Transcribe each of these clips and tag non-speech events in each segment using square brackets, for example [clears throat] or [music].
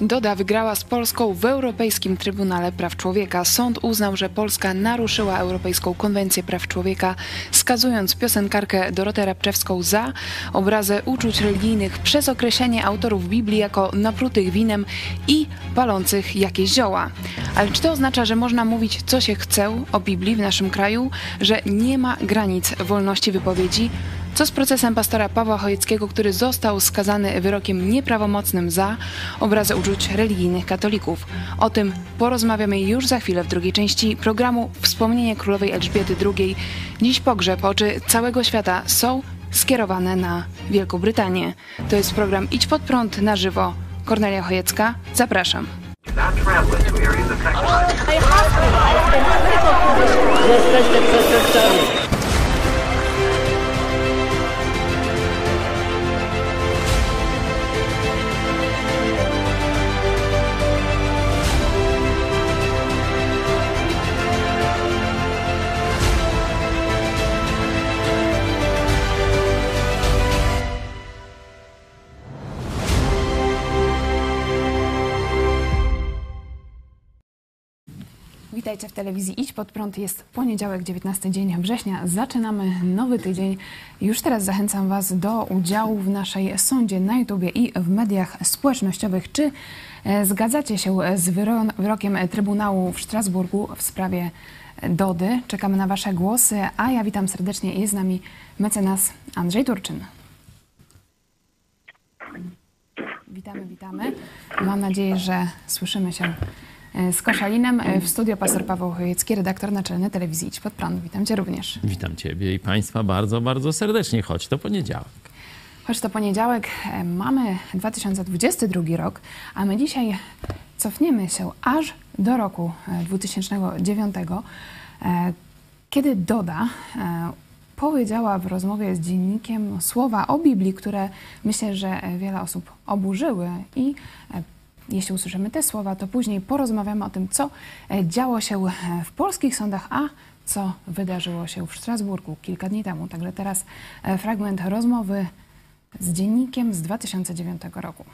Doda wygrała z Polską w Europejskim Trybunale Praw Człowieka. Sąd uznał, że Polska naruszyła Europejską Konwencję Praw Człowieka, skazując piosenkarkę Dorotę Rabczewską za obrazę uczuć religijnych przez określenie autorów Biblii jako naprutych winem i palących jakieś zioła. Ale czy to oznacza, że można mówić co się chce o Biblii w naszym kraju, że nie ma granic wolności wypowiedzi? Co z procesem pastora Pawła Chojeckiego, który został skazany wyrokiem nieprawomocnym za obrazy uczuć religijnych katolików? O tym porozmawiamy już za chwilę w drugiej części programu Wspomnienie Królowej Elżbiety II. Dziś pogrzeb oczy całego świata są skierowane na Wielką Brytanię. To jest program Idź pod prąd na żywo. Kornelia Chojecka, zapraszam. Jesteście przestępcami. Witajcie w telewizji Idź Pod Prąd. Jest poniedziałek, 19 dzień września. Zaczynamy nowy tydzień. Już teraz zachęcam Was do udziału w naszej sądzie na YouTubie i w mediach społecznościowych. Czy e, zgadzacie się z wyro wyrokiem Trybunału w Strasburgu w sprawie Dody? Czekamy na Wasze głosy, a ja witam serdecznie. Jest z nami mecenas Andrzej Turczyn. Witamy, witamy. Mam nadzieję, że słyszymy się z Koszalinem. E, w studio pastor Paweł Chojecki, redaktor naczelny telewizji Idź Pod Prąd. Witam Cię również. Witam Ciebie i Państwa bardzo, bardzo serdecznie. Choć to poniedziałek. Choć to poniedziałek, e, mamy 2022 rok, a my dzisiaj cofniemy się aż do roku 2009, kiedy Doda powiedziała w rozmowie z dziennikiem słowa o Biblii, które myślę, że wiele osób oburzyły i jeśli usłyszymy te słowa, to później porozmawiamy o tym, co e, działo się e, w polskich sądach, a co wydarzyło się w Strasburgu kilka dni temu. Także teraz e, fragment rozmowy z dziennikiem z 2009 roku.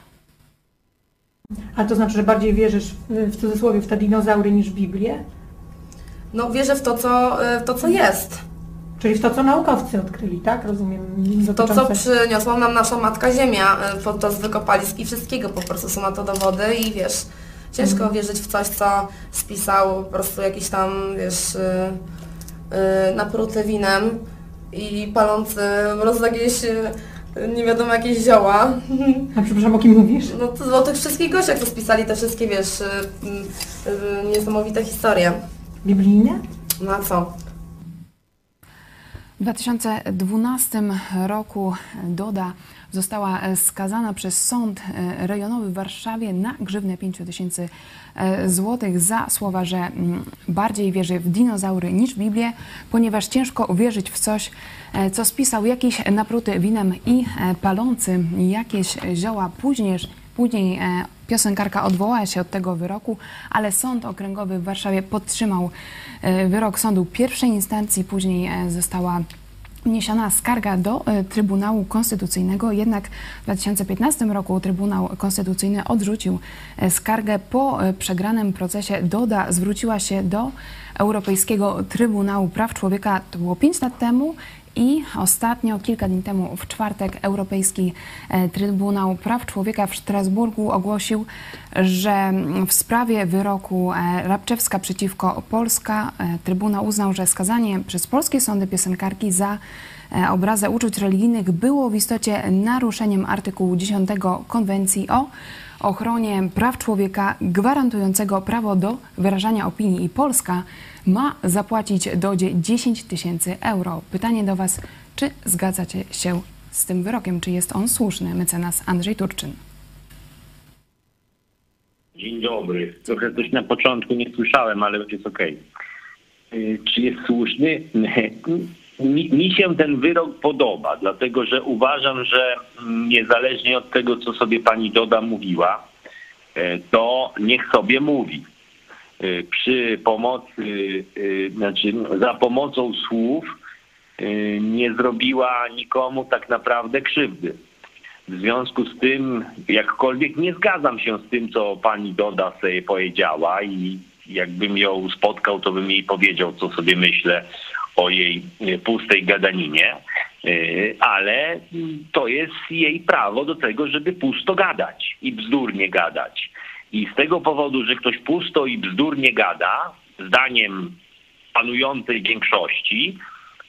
A to znaczy, że bardziej wierzysz w cudzysłowie w te dinozaury niż w Biblię? No wierzę w to, co, w to, co jest. Czyli w to, co naukowcy odkryli, tak? Rozumiem. To, co przyniosła nam nasza Matka Ziemia y, podczas wykopalisk i wszystkiego, po prostu są na to dowody i wiesz, ciężko mhm. wierzyć w coś, co spisał po prostu jakiś tam, wiesz, yy, yy, napruty winem i palący prostu jakieś yy, nie wiadomo jakieś zioła. A przepraszam, o kim mówisz? No to o tych wszystkich gościach, co spisali te wszystkie, wiesz, niesamowite historie. Biblijne? No a co? W 2012 roku Doda została skazana przez sąd rejonowy w Warszawie na grzywnę 5 tysięcy e, złotych za słowa, że mm, bardziej wierzy w dinozaury niż w Biblię, ponieważ ciężko uwierzyć w coś, e, co spisał jakiś napruty winem i e, palący jakieś zioła. Później, później Piosenkarka odwołała się od tego wyroku, ale Sąd Okręgowy w Warszawie podtrzymał e, wyrok sądu pierwszej instancji, później e, została wniesiona skarga do e, Trybunału Konstytucyjnego, jednak w 2015 roku Trybunał Konstytucyjny odrzucił skargę. Po przegranym procesie Doda zwróciła się do Europejskiego Trybunału Praw Człowieka, to było 5 lat temu i ostatnio, kilka dni temu, w czwartek, Europejski e, Trybunał Praw Człowieka w Strasburgu ogłosił, że w sprawie wyroku e, Rabczewska przeciwko Polska e, Trybunał uznał, że skazanie przez polskie sądy piosenkarki za obrazę uczuć religijnych było w istocie naruszeniem artykułu 10 Konwencji o ochronie praw człowieka gwarantującego prawo do wyrażania opinii i Polska ma zapłacić Dodzie 10 tysięcy euro. Pytanie do Was, czy zgadzacie się z tym wyrokiem? Czy jest on słuszny? Mecenas Andrzej Turczyn. Dzień dobry. Trochę coś na początku nie słyszałem, ale jest okej. Okay. Czy jest słuszny? [laughs] Mi, mi, się ten wyrok podoba, dlatego że uważam, że niezależnie od tego, co sobie pani Doda mówiła, e, to niech sobie mówi. E, przy pomocy, e, znaczy za pomocą słów nie zrobiła nikomu tak naprawdę krzywdy. W związku z tym, jakkolwiek nie zgadzam się z tym, co pani Doda sobie powiedziała i jakbym ją spotkał, to bym jej powiedział, co sobie myślę o jej pustej gadaninie, ale to jest jej prawo do tego, żeby pusto gadać i bzdurnie gadać. I z tego powodu, że ktoś pusto i bzdurnie gada, zdaniem panującej większości,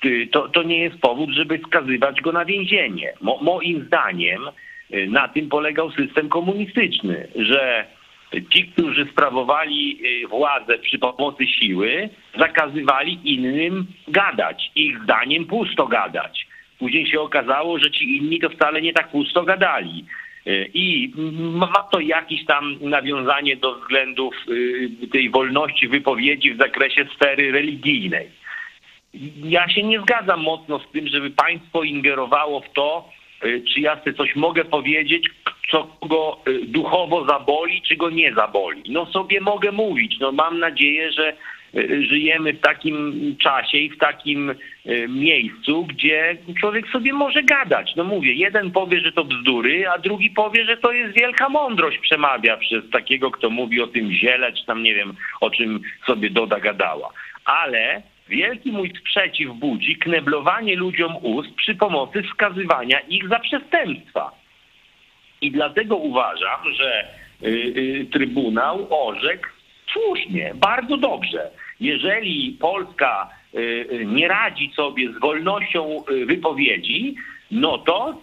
y, to, to nie jest powód, żeby skazywać go na więzienie. Mo, moim zdaniem y, na tym polegał system komunistyczny, że ci, którzy sprawowali y, władzę przy pomocy siły, zakazywali innym gadać. Ich zdaniem pusto gadać. Później się okazało, że ci inni to wcale nie tak pusto gadali. Y, I ma to jakieś tam nawiązanie do względów y, tej wolności wypowiedzi w zakresie sfery religijnej. Ja się nie zgadzam mocno z tym, żeby państwo ingerowało w to, y, czy ja sobie coś mogę powiedzieć, co go duchowo zaboli, czy go nie zaboli. No sobie mogę mówić. No mam nadzieję, że żyjemy w takim czasie i w takim e, miejscu, gdzie człowiek sobie może gadać. No mówię, jeden powie, że to bzdury, a drugi powie, że to jest wielka mądrość przemawia przez takiego, kto mówi o tym ziele, czy tam nie wiem, o czym sobie Doda gadała. Ale wielki mój sprzeciw budzi kneblowanie ludziom ust przy pomocy wskazywania ich za przestępstwa. I dlatego uważam, że y, y, Trybunał orzekł słusznie, bardzo dobrze. Jeżeli Polska y, y, nie radzi sobie z wolnością y, wypowiedzi, no to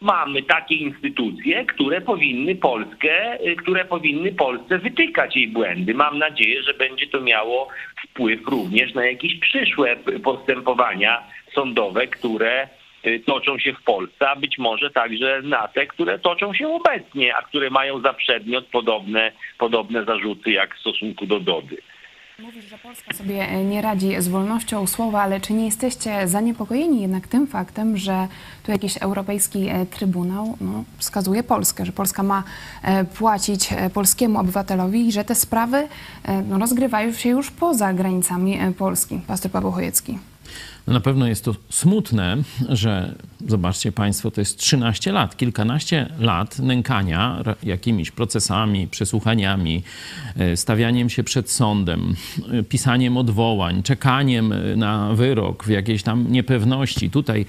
mamy takie instytucje, które powinny Polskę, które powinny Polsce wytykać jej błędy. Mam nadzieję, że będzie to miało wpływ również na jakieś przyszłe postępowania sądowe, które toczą się w Polsce, a być może także na te, które toczą się obecnie, a które mają za przedmiot podobne, podobne zarzuty jak w stosunku do Dody. Mówisz, że Polska sobie nie radzi z wolnością słowa, ale czy nie jesteście zaniepokojeni jednak tym faktem, że tu jakiś europejski e, trybunał no, wskazuje Polskę, że Polska ma e, płacić e, polskiemu obywatelowi i że te sprawy no, rozgrywają się już poza granicami Polski? Pastor Paweł Chojecki. Na pewno jest to smutne, że zobaczcie Państwo, to jest 13 lat, kilkanaście lat nękania jakimiś procesami, przesłuchaniami, e, stawianiem się przed sądem, e, pisaniem odwołań, czekaniem na wyrok w jakiejś tam niepewności. Tutaj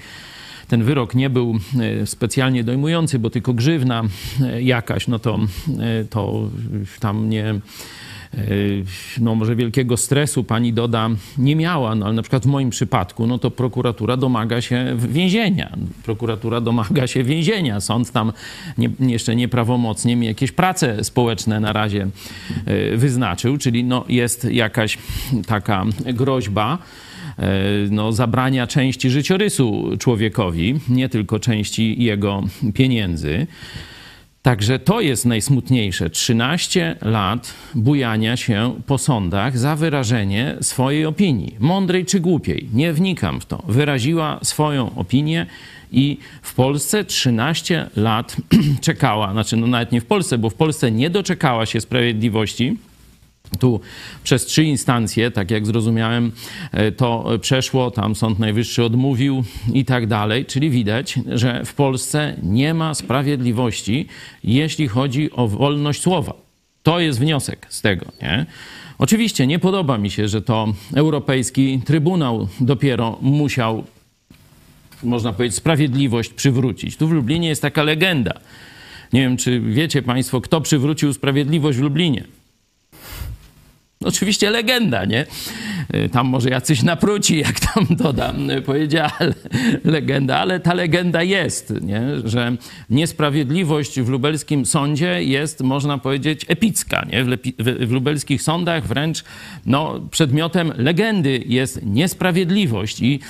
ten wyrok nie był e, specjalnie dojmujący, bo tylko grzywna jakaś, no to, to tam nie E, no może wielkiego stresu pani Doda nie miała, no ale na przykład w moim przypadku, no to prokuratura domaga się więzienia. Prokuratura domaga się więzienia. Sąd tam nie, jeszcze nieprawomocnie mi jakieś prace społeczne na razie e, wyznaczył, czyli no jest jakaś taka groźba e, no, zabrania części życiorysu człowiekowi, nie tylko części jego pieniędzy. Także to jest najsmutniejsze. 13 lat bujania się po sądach za wyrażenie swojej opinii. Mądrej czy głupiej, nie wnikam w to. Wyraziła swoją opinię i w Polsce 13 lat [clears throat] czekała, znaczy no nawet nie w Polsce, bo w Polsce nie doczekała się sprawiedliwości tu przez trzy instancje, tak jak zrozumiałem, e, to przeszło, tam Sąd Najwyższy odmówił i tak dalej, czyli widać, że w Polsce nie ma sprawiedliwości, jeśli chodzi o wolność słowa. To jest wniosek z tego, nie? Oczywiście nie podoba mi się, że to Europejski Trybunał dopiero musiał, można powiedzieć, sprawiedliwość przywrócić. Tu w Lublinie jest taka legenda. Nie wiem, czy wiecie Państwo, kto przywrócił sprawiedliwość w Lublinie. Oczywiście legenda, nie? Y, tam może jacyś napruci, jak tam dodam, y, powiedziała legenda, ale ta legenda jest, nie? że niesprawiedliwość w lubelskim sądzie jest, można powiedzieć, epicka. Nie? W, w, w lubelskich sądach wręcz no, przedmiotem legendy jest niesprawiedliwość i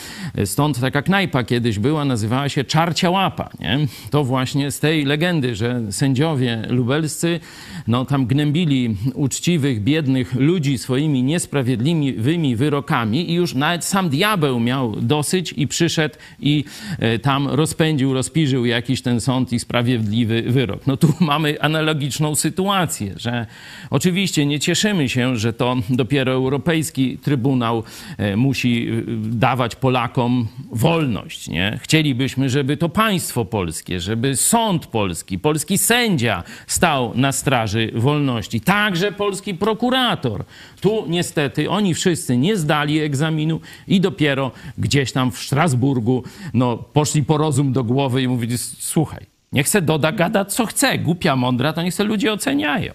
stąd taka knajpa kiedyś była, nazywała się Czarcia Łapa. Nie? To właśnie z tej legendy, że sędziowie lubelscy no, tam gnębili uczciwych, biednych ludzi swoimi niesprawiedliwymi wyrokami i już nawet sam diabeł miał dosyć i przyszedł i e, tam rozpędził, rozpiżył jakiś ten sąd i sprawiedliwy wyrok. No tu [laughs] mamy analogiczną sytuację, że oczywiście nie cieszymy się, że to dopiero Europejski Trybunał e, musi e, dawać Polakom wolność, nie? Chcielibyśmy, żeby to państwo polskie, żeby sąd polski, polski sędzia stał na straży wolności, także polski prokurator. Tu niestety oni wszyscy nie zdali egzaminu i dopiero gdzieś tam w Strasburgu no, poszli po rozum do głowy i mówili, słuchaj, niech se doda gada co chce, głupia, mądra, to niech se ludzie oceniają.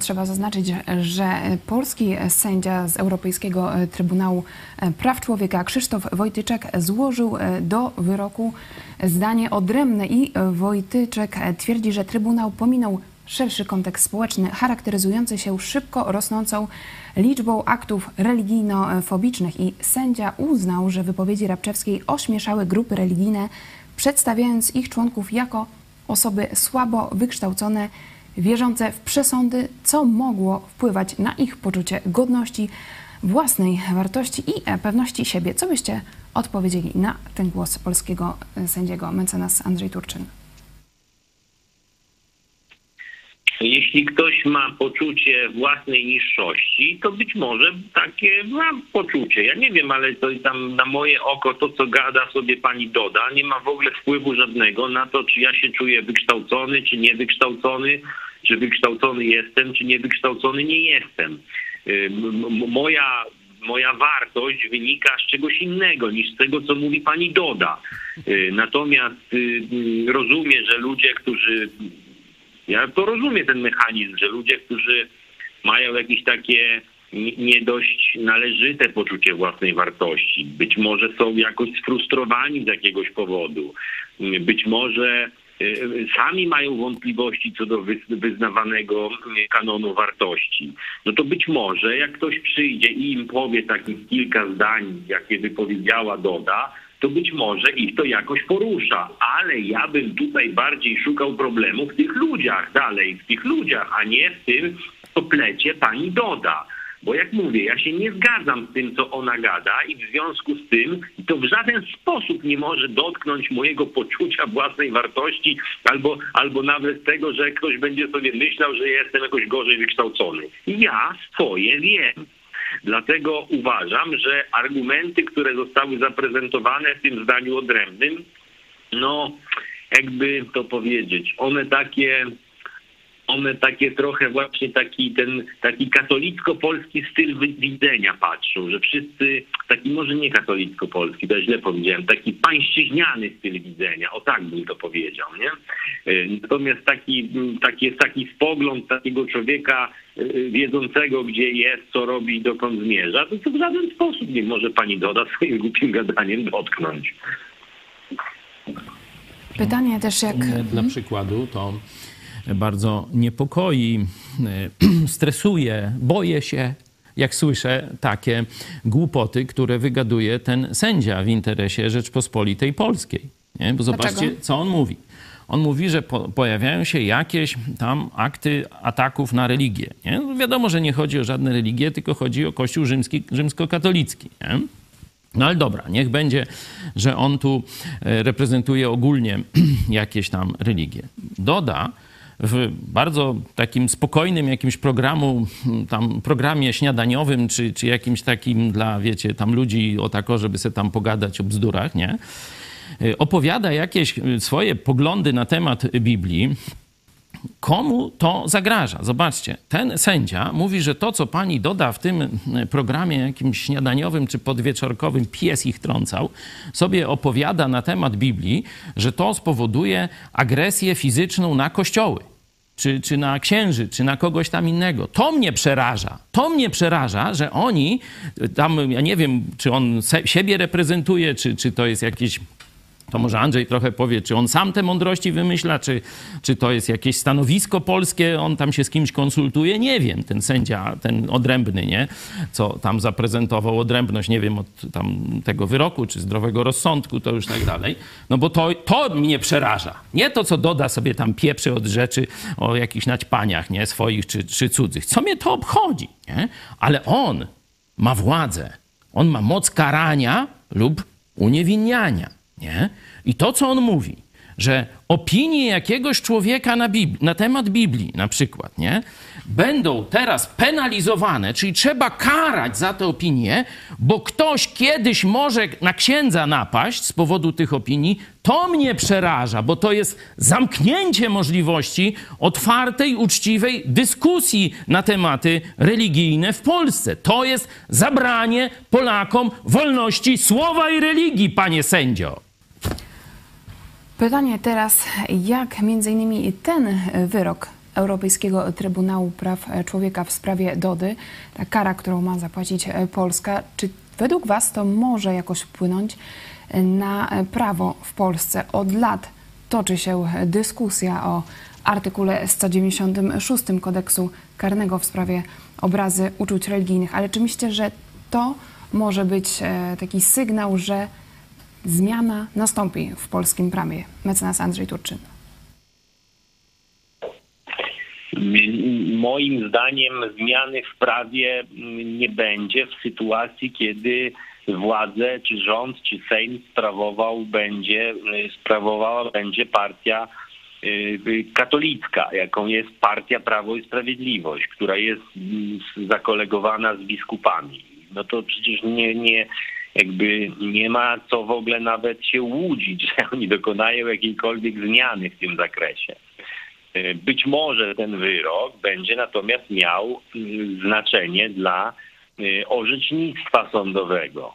Trzeba zaznaczyć, że polski sędzia z Europejskiego Trybunału Praw Człowieka Krzysztof Wojtyczek złożył do wyroku zdanie odrębne i Wojtyczek twierdzi, że Trybunał pominął szerszy kontekst społeczny charakteryzujący się szybko rosnącą liczbą aktów religijno-fobicznych i sędzia uznał, że wypowiedzi Rabczewskiej ośmieszały grupy religijne, przedstawiając ich członków jako osoby słabo wykształcone, wierzące w przesądy, co mogło wpływać na ich poczucie godności, własnej wartości i pewności siebie. Co byście odpowiedzieli na ten głos polskiego sędziego, mecenas Andrzej Turczyn? Jeśli ktoś ma poczucie własnej niższości, to być może takie ma poczucie. Ja nie wiem, ale to tam na moje oko to, co gada sobie pani Doda, nie ma w ogóle wpływu żadnego na to, czy ja się czuję wykształcony, czy niewykształcony, czy wykształcony jestem, czy niewykształcony nie jestem. Moja moja wartość wynika z czegoś innego niż z tego, co mówi pani Doda. Natomiast rozumiem, że ludzie, którzy ja to rozumiem ten mechanizm, że ludzie, którzy mają jakieś takie nie dość należyte poczucie własnej wartości, być może są jakoś sfrustrowani z jakiegoś powodu, być może y, sami mają wątpliwości co do wyznawanego kanonu wartości, no to być może jak ktoś przyjdzie i im powie takich kilka zdań, jakie wypowiedziała Doda, to być może ich to jakoś porusza. Ale ja bym tutaj bardziej szukał problemu w tych ludziach, dalej w tych ludziach, a nie w tym, co plecie pani Doda. Bo jak mówię, ja się nie zgadzam z tym, co ona gada i w związku z tym to w żaden sposób nie może dotknąć mojego poczucia własnej wartości albo, albo nawet tego, że ktoś będzie sobie myślał, że jestem jakoś gorzej wykształcony. Ja swoje wiem. Dlatego uważam, że argumenty, które zostały zaprezentowane w tym zdaniu odrębnym, no jakby to powiedzieć, one takie one takie trochę właśnie taki ten taki katolicko-polski styl widzenia patrzą, że wszyscy, taki może nie katolicko-polski, to źle powiedziałem, taki pańszczyźniany styl widzenia, o tak bym to powiedział, nie? E, natomiast taki, taki jest taki spogląd takiego człowieka e, wiedzącego, gdzie jest, co robi i dokąd zmierza, to, to w żaden sposób nie może pani Doda swoim głupim gadaniem dotknąć. Pytanie też jak... Dla przykładu to bardzo niepokoi, [clears throat] stresuje, boję się, jak słyszę takie głupoty, które wygaduje ten sędzia w interesie Rzeczpospolitej Polskiej. Nie? Bo zobaczcie, Dlaczego? co on mówi. On mówi, że po, pojawiają się jakieś tam akty ataków na religię. Nie? No wiadomo, że nie chodzi o żadne religie, tylko chodzi o Kościół rzymski, rzymskokatolicki. Nie? No ale dobra, niech będzie, że on tu e, reprezentuje ogólnie [clears throat] jakieś tam religie. Doda, w bardzo takim spokojnym jakimś programu, tam programie śniadaniowym, czy, czy jakimś takim dla, wiecie, tam ludzi o tako, żeby sobie tam pogadać o bzdurach, nie? Opowiada jakieś swoje poglądy na temat Biblii, komu to zagraża. Zobaczcie, ten sędzia mówi, że to, co pani doda w tym programie jakimś śniadaniowym czy podwieczorkowym, pies ich trącał, sobie opowiada na temat Biblii, że to spowoduje agresję fizyczną na kościoły czy, czy na księży, czy na kogoś tam innego. To mnie przeraża. To mnie przeraża, że oni tam, ja nie wiem, czy on se, siebie reprezentuje, czy, czy to jest jakieś to może Andrzej trochę powie, czy on sam te mądrości wymyśla, czy, czy to jest jakieś stanowisko polskie, on tam się z kimś konsultuje, nie wiem, ten sędzia, ten odrębny, nie, co tam zaprezentował odrębność, nie wiem, od tam tego wyroku, czy zdrowego rozsądku, to już tak dalej, no bo to, to mnie przeraża. Nie to, co doda sobie tam pieprzy od rzeczy o jakichś naćpaniach, nie, swoich czy, czy cudzych. Co mnie to obchodzi, nie? Ale on ma władzę. On ma moc karania lub uniewinniania. Nie? I to, co on mówi, że opinie jakiegoś człowieka na, Bibli, na temat Biblii, na przykład, nie, będą teraz penalizowane, czyli trzeba karać za te opinie, bo ktoś kiedyś może na księdza napaść z powodu tych opinii, to mnie przeraża, bo to jest zamknięcie możliwości otwartej, uczciwej dyskusji na tematy religijne w Polsce. To jest zabranie Polakom wolności słowa i religii, panie sędzio. Pytanie teraz, jak między innymi ten wyrok Europejskiego Trybunału Praw Człowieka w sprawie Dody, ta kara, którą ma zapłacić Polska, czy według Was to może jakoś wpłynąć na prawo w Polsce? Od lat toczy się dyskusja o artykule 196 kodeksu karnego w sprawie obrazy uczuć religijnych, ale czy myślicie, że to może być e, taki sygnał, że zmiana nastąpi w polskim prawie? Mecenas Andrzej Turczyn. Moim zdaniem zmiany w prawie nie będzie w sytuacji, kiedy władzę, czy rząd, czy Sejm sprawował będzie, sprawowała będzie partia y, katolicka, jaką jest partia Prawo i Sprawiedliwość, która jest zakolegowana z biskupami. No to przecież nie, nie, jakby nie ma co w ogóle nawet się łudzić, [laughs] że oni dokonają jakiejkolwiek zmiany w tym zakresie. E, być może ten wyrok będzie natomiast miał mm, znaczenie dla e, orzecznictwa sądowego.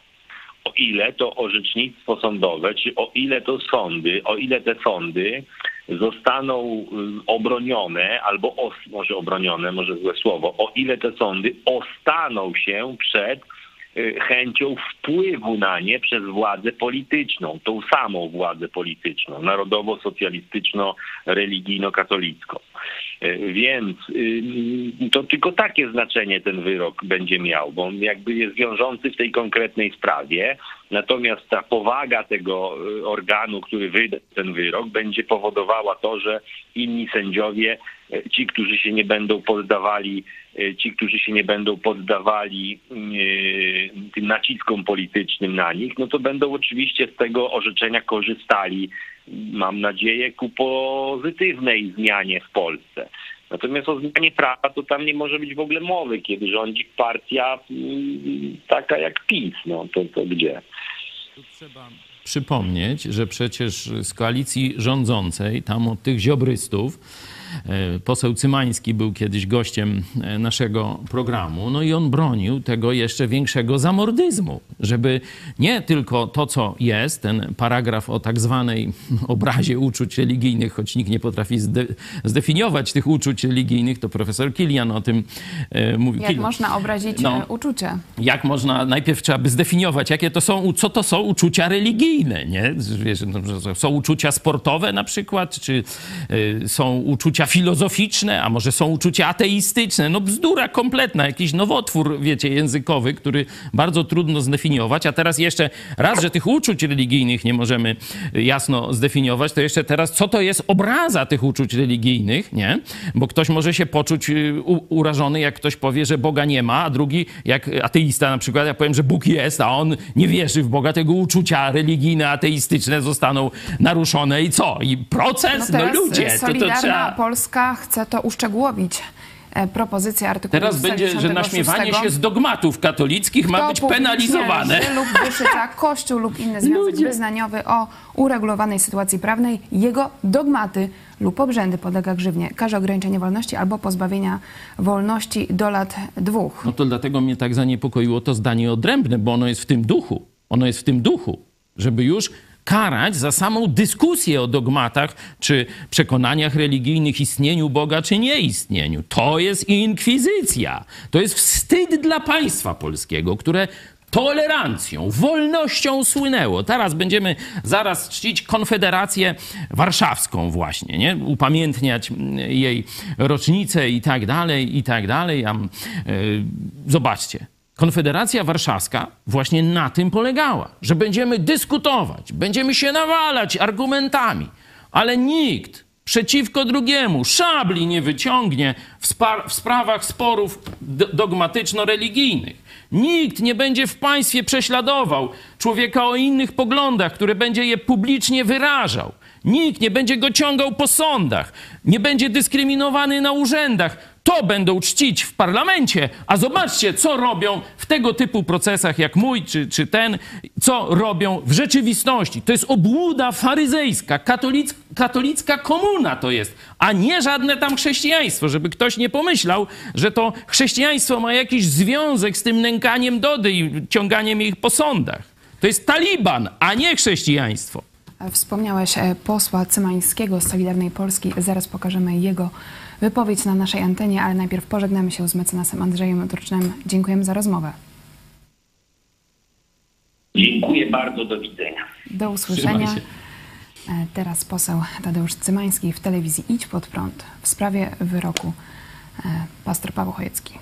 O ile to orzecznictwo sądowe, czy o ile to sądy, o ile te sądy zostaną mm, obronione, albo os, może obronione, może złe słowo, o ile te sądy ostaną się przed chęcią wpływu na nie przez władzę polityczną, tą samą władzę polityczną, narodowo-socjalistyczno-religijno-katolicką. Y, więc y, to tylko takie znaczenie ten wyrok będzie miał, bo on jakby jest wiążący w tej konkretnej sprawie, natomiast ta powaga tego organu, który wyda ten wyrok, będzie powodowała to, że inni sędziowie, ci, którzy się nie będą poddawali E, ci, którzy się nie będą poddawali e, tym naciskom politycznym na nich, no to będą oczywiście z tego orzeczenia korzystali, mam nadzieję, ku pozytywnej zmianie w Polsce. Natomiast o zmianie prawa to tam nie może być w ogóle mowy, kiedy rządzi partia mm, taka jak PiS. No to, to gdzie? Tu trzeba przypomnieć, że przecież z koalicji rządzącej, tam od tych ziobrystów, poseł Cymański był kiedyś gościem e, naszego programu, no i on bronił tego jeszcze większego zamordyzmu, żeby nie tylko to, co jest, ten paragraf o tak zwanej [laughs] obrazie uczuć religijnych, choć nikt nie potrafi zde zdefiniować tych uczuć religijnych, to profesor Kilian o tym e, mówił. Jak można obrazić no, uczucia? Jak można, najpierw trzeba by zdefiniować, jakie to są, co to są uczucia religijne, nie? Wiesz, no, są uczucia sportowe na przykład, czy y, są uczucia filozoficzne, a może są uczucia ateistyczne. No bzdura kompletna, jakiś nowotwór, wiecie, językowy, który bardzo trudno zdefiniować. A teraz jeszcze raz, że tych uczuć religijnych nie możemy jasno zdefiniować, to jeszcze teraz, co to jest obraza tych uczuć religijnych, nie? Bo ktoś może się poczuć y, urażony, jak ktoś powie, że Boga nie ma, a drugi, jak ateista na przykład, ja powiem, że Bóg jest, a on nie wierzy w Boga, tego uczucia religijne, ateistyczne zostaną naruszone i co? I proces? No, no ludzie, to, to trzeba... Polska chce to uszczegółowić e, propozycja artykułu Teraz będzie, że naśmiewanie się z dogmatów katolickich Kto ma być penalizowane. lub wyszyta kościół lub inny związek Ludzie. wyznaniowy o uregulowanej sytuacji prawnej, jego dogmaty lub obrzędy podlega grzywnie, karze ograniczenia wolności albo pozbawienia wolności do lat dwóch. No to dlatego mnie tak zaniepokoiło to zdanie odrębne, bo ono jest w tym duchu. Ono jest w tym duchu, żeby już karać za samą dyskusję o dogmatach czy przekonaniach religijnych, istnieniu Boga czy nieistnieniu. To jest inkwizycja. To jest wstyd dla państwa polskiego, które tolerancją, wolnością słynęło. Teraz będziemy zaraz czcić Konfederację Warszawską właśnie, nie? upamiętniać jej rocznicę i tak dalej, i tak dalej. Zobaczcie, Konfederacja Warszawska właśnie na tym polegała, że będziemy dyskutować, będziemy się nawalać argumentami, ale nikt przeciwko drugiemu szabli nie wyciągnie w, w sprawach sporów dogmatyczno-religijnych. Nikt nie będzie w państwie prześladował człowieka o innych poglądach, który będzie je publicznie wyrażał. Nikt nie będzie go ciągał po sądach, nie będzie dyskryminowany na urzędach. To będą czcić w parlamencie, a zobaczcie, co robią w tego typu procesach jak mój czy, czy ten, co robią w rzeczywistości. To jest obłuda faryzejska, katolic, katolicka komuna to jest, a nie żadne tam chrześcijaństwo, żeby ktoś nie pomyślał, że to chrześcijaństwo ma jakiś związek z tym nękaniem Dody i ciąganiem ich po sądach. To jest Taliban, a nie chrześcijaństwo. Wspomniałeś e, posła Cymańskiego z Solidarnej Polski. Zaraz pokażemy jego wypowiedź na naszej antenie, ale najpierw pożegnamy się z mecenasem Andrzejem Turcznem. Dziękujemy za rozmowę. Dziękuję bardzo, do widzenia. Do usłyszenia. E, Teraz poseł Tadeusz Cymański w telewizji Idź Pod Prąd w sprawie wyroku e, pastor Paweł Chojecki.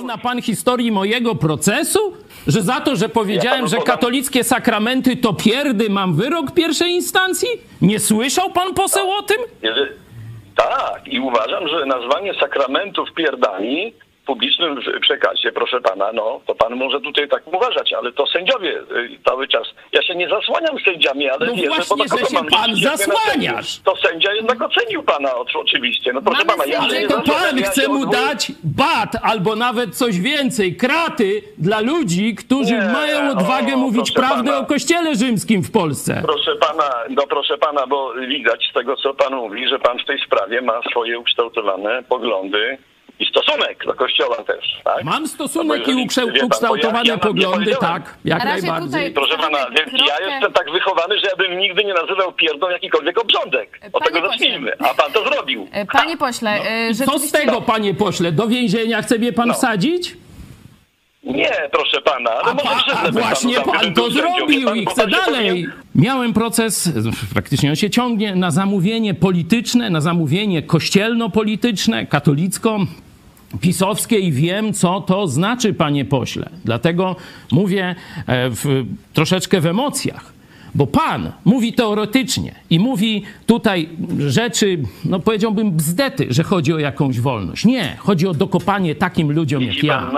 Zna pan historii mojego procesu? Że za to, że powiedziałem, że katolickie sakramenty to pierdy, mam wyrok pierwszej instancji? Nie słyszał pan poseł o tym? Tak, i uważam, że nazwanie sakramentów pierdami publicznym przekazie, proszę pana, no to pan może tutaj tak uważać, ale to sędziowie y, cały czas. Ja się nie zasłaniam sędziami, ale No wierzę, właśnie, bo na że kogo się mam pan zasłaniasz. sędziów? To sędzia jednak ocenił pana o- oczywiście. No proszę Mamy pana, ja nie To pan ja chce mu dać bat albo nawet coś więcej, kraty dla ludzi, którzy Nie, mają odwagę o, mówić proszę prawdę pana. o kościele rzymskim w Polsce. Proszę pana, no proszę pana, bo widać z tego, co pan mówi, że pan w tej sprawie ma swoje ukształtowane poglądy i stosunek do kościoła też, tak? Mam No stosunek i jeżeli- ja- ukształtowane ja poglądy, tak, jak najbardziej. tutaj- Proszę pana, więc ja Kropkę. jestem tak wychowany, że ja bym nigdy nie nazywał pierdą jakikolwiek obrządek. Od Panie tego pośle. zacznijmy. A pan to zrobił. E, Panie pośle, e, Co z rzeczywiście... tego, panie pośle? Do więzienia chce mnie pan No. wsadzić? Nie, proszę pana, ale A, może pa, a właśnie tam, pan to zrobił pan, i chce dalej. powinien- Miałem proces, praktycznie on się ciągnie, na zamówienie polityczne, na zamówienie kościelno-polityczne, katolicko pisowskie i wiem, co to znaczy, panie pośle. Dlatego mówię e, w, troszeczkę w emocjach. Bo pan mówi teoretycznie i mówi tutaj rzeczy, no powiedziałbym bzdety, że chodzi o jakąś wolność. Nie, chodzi o dokopanie takim ludziom jak ja.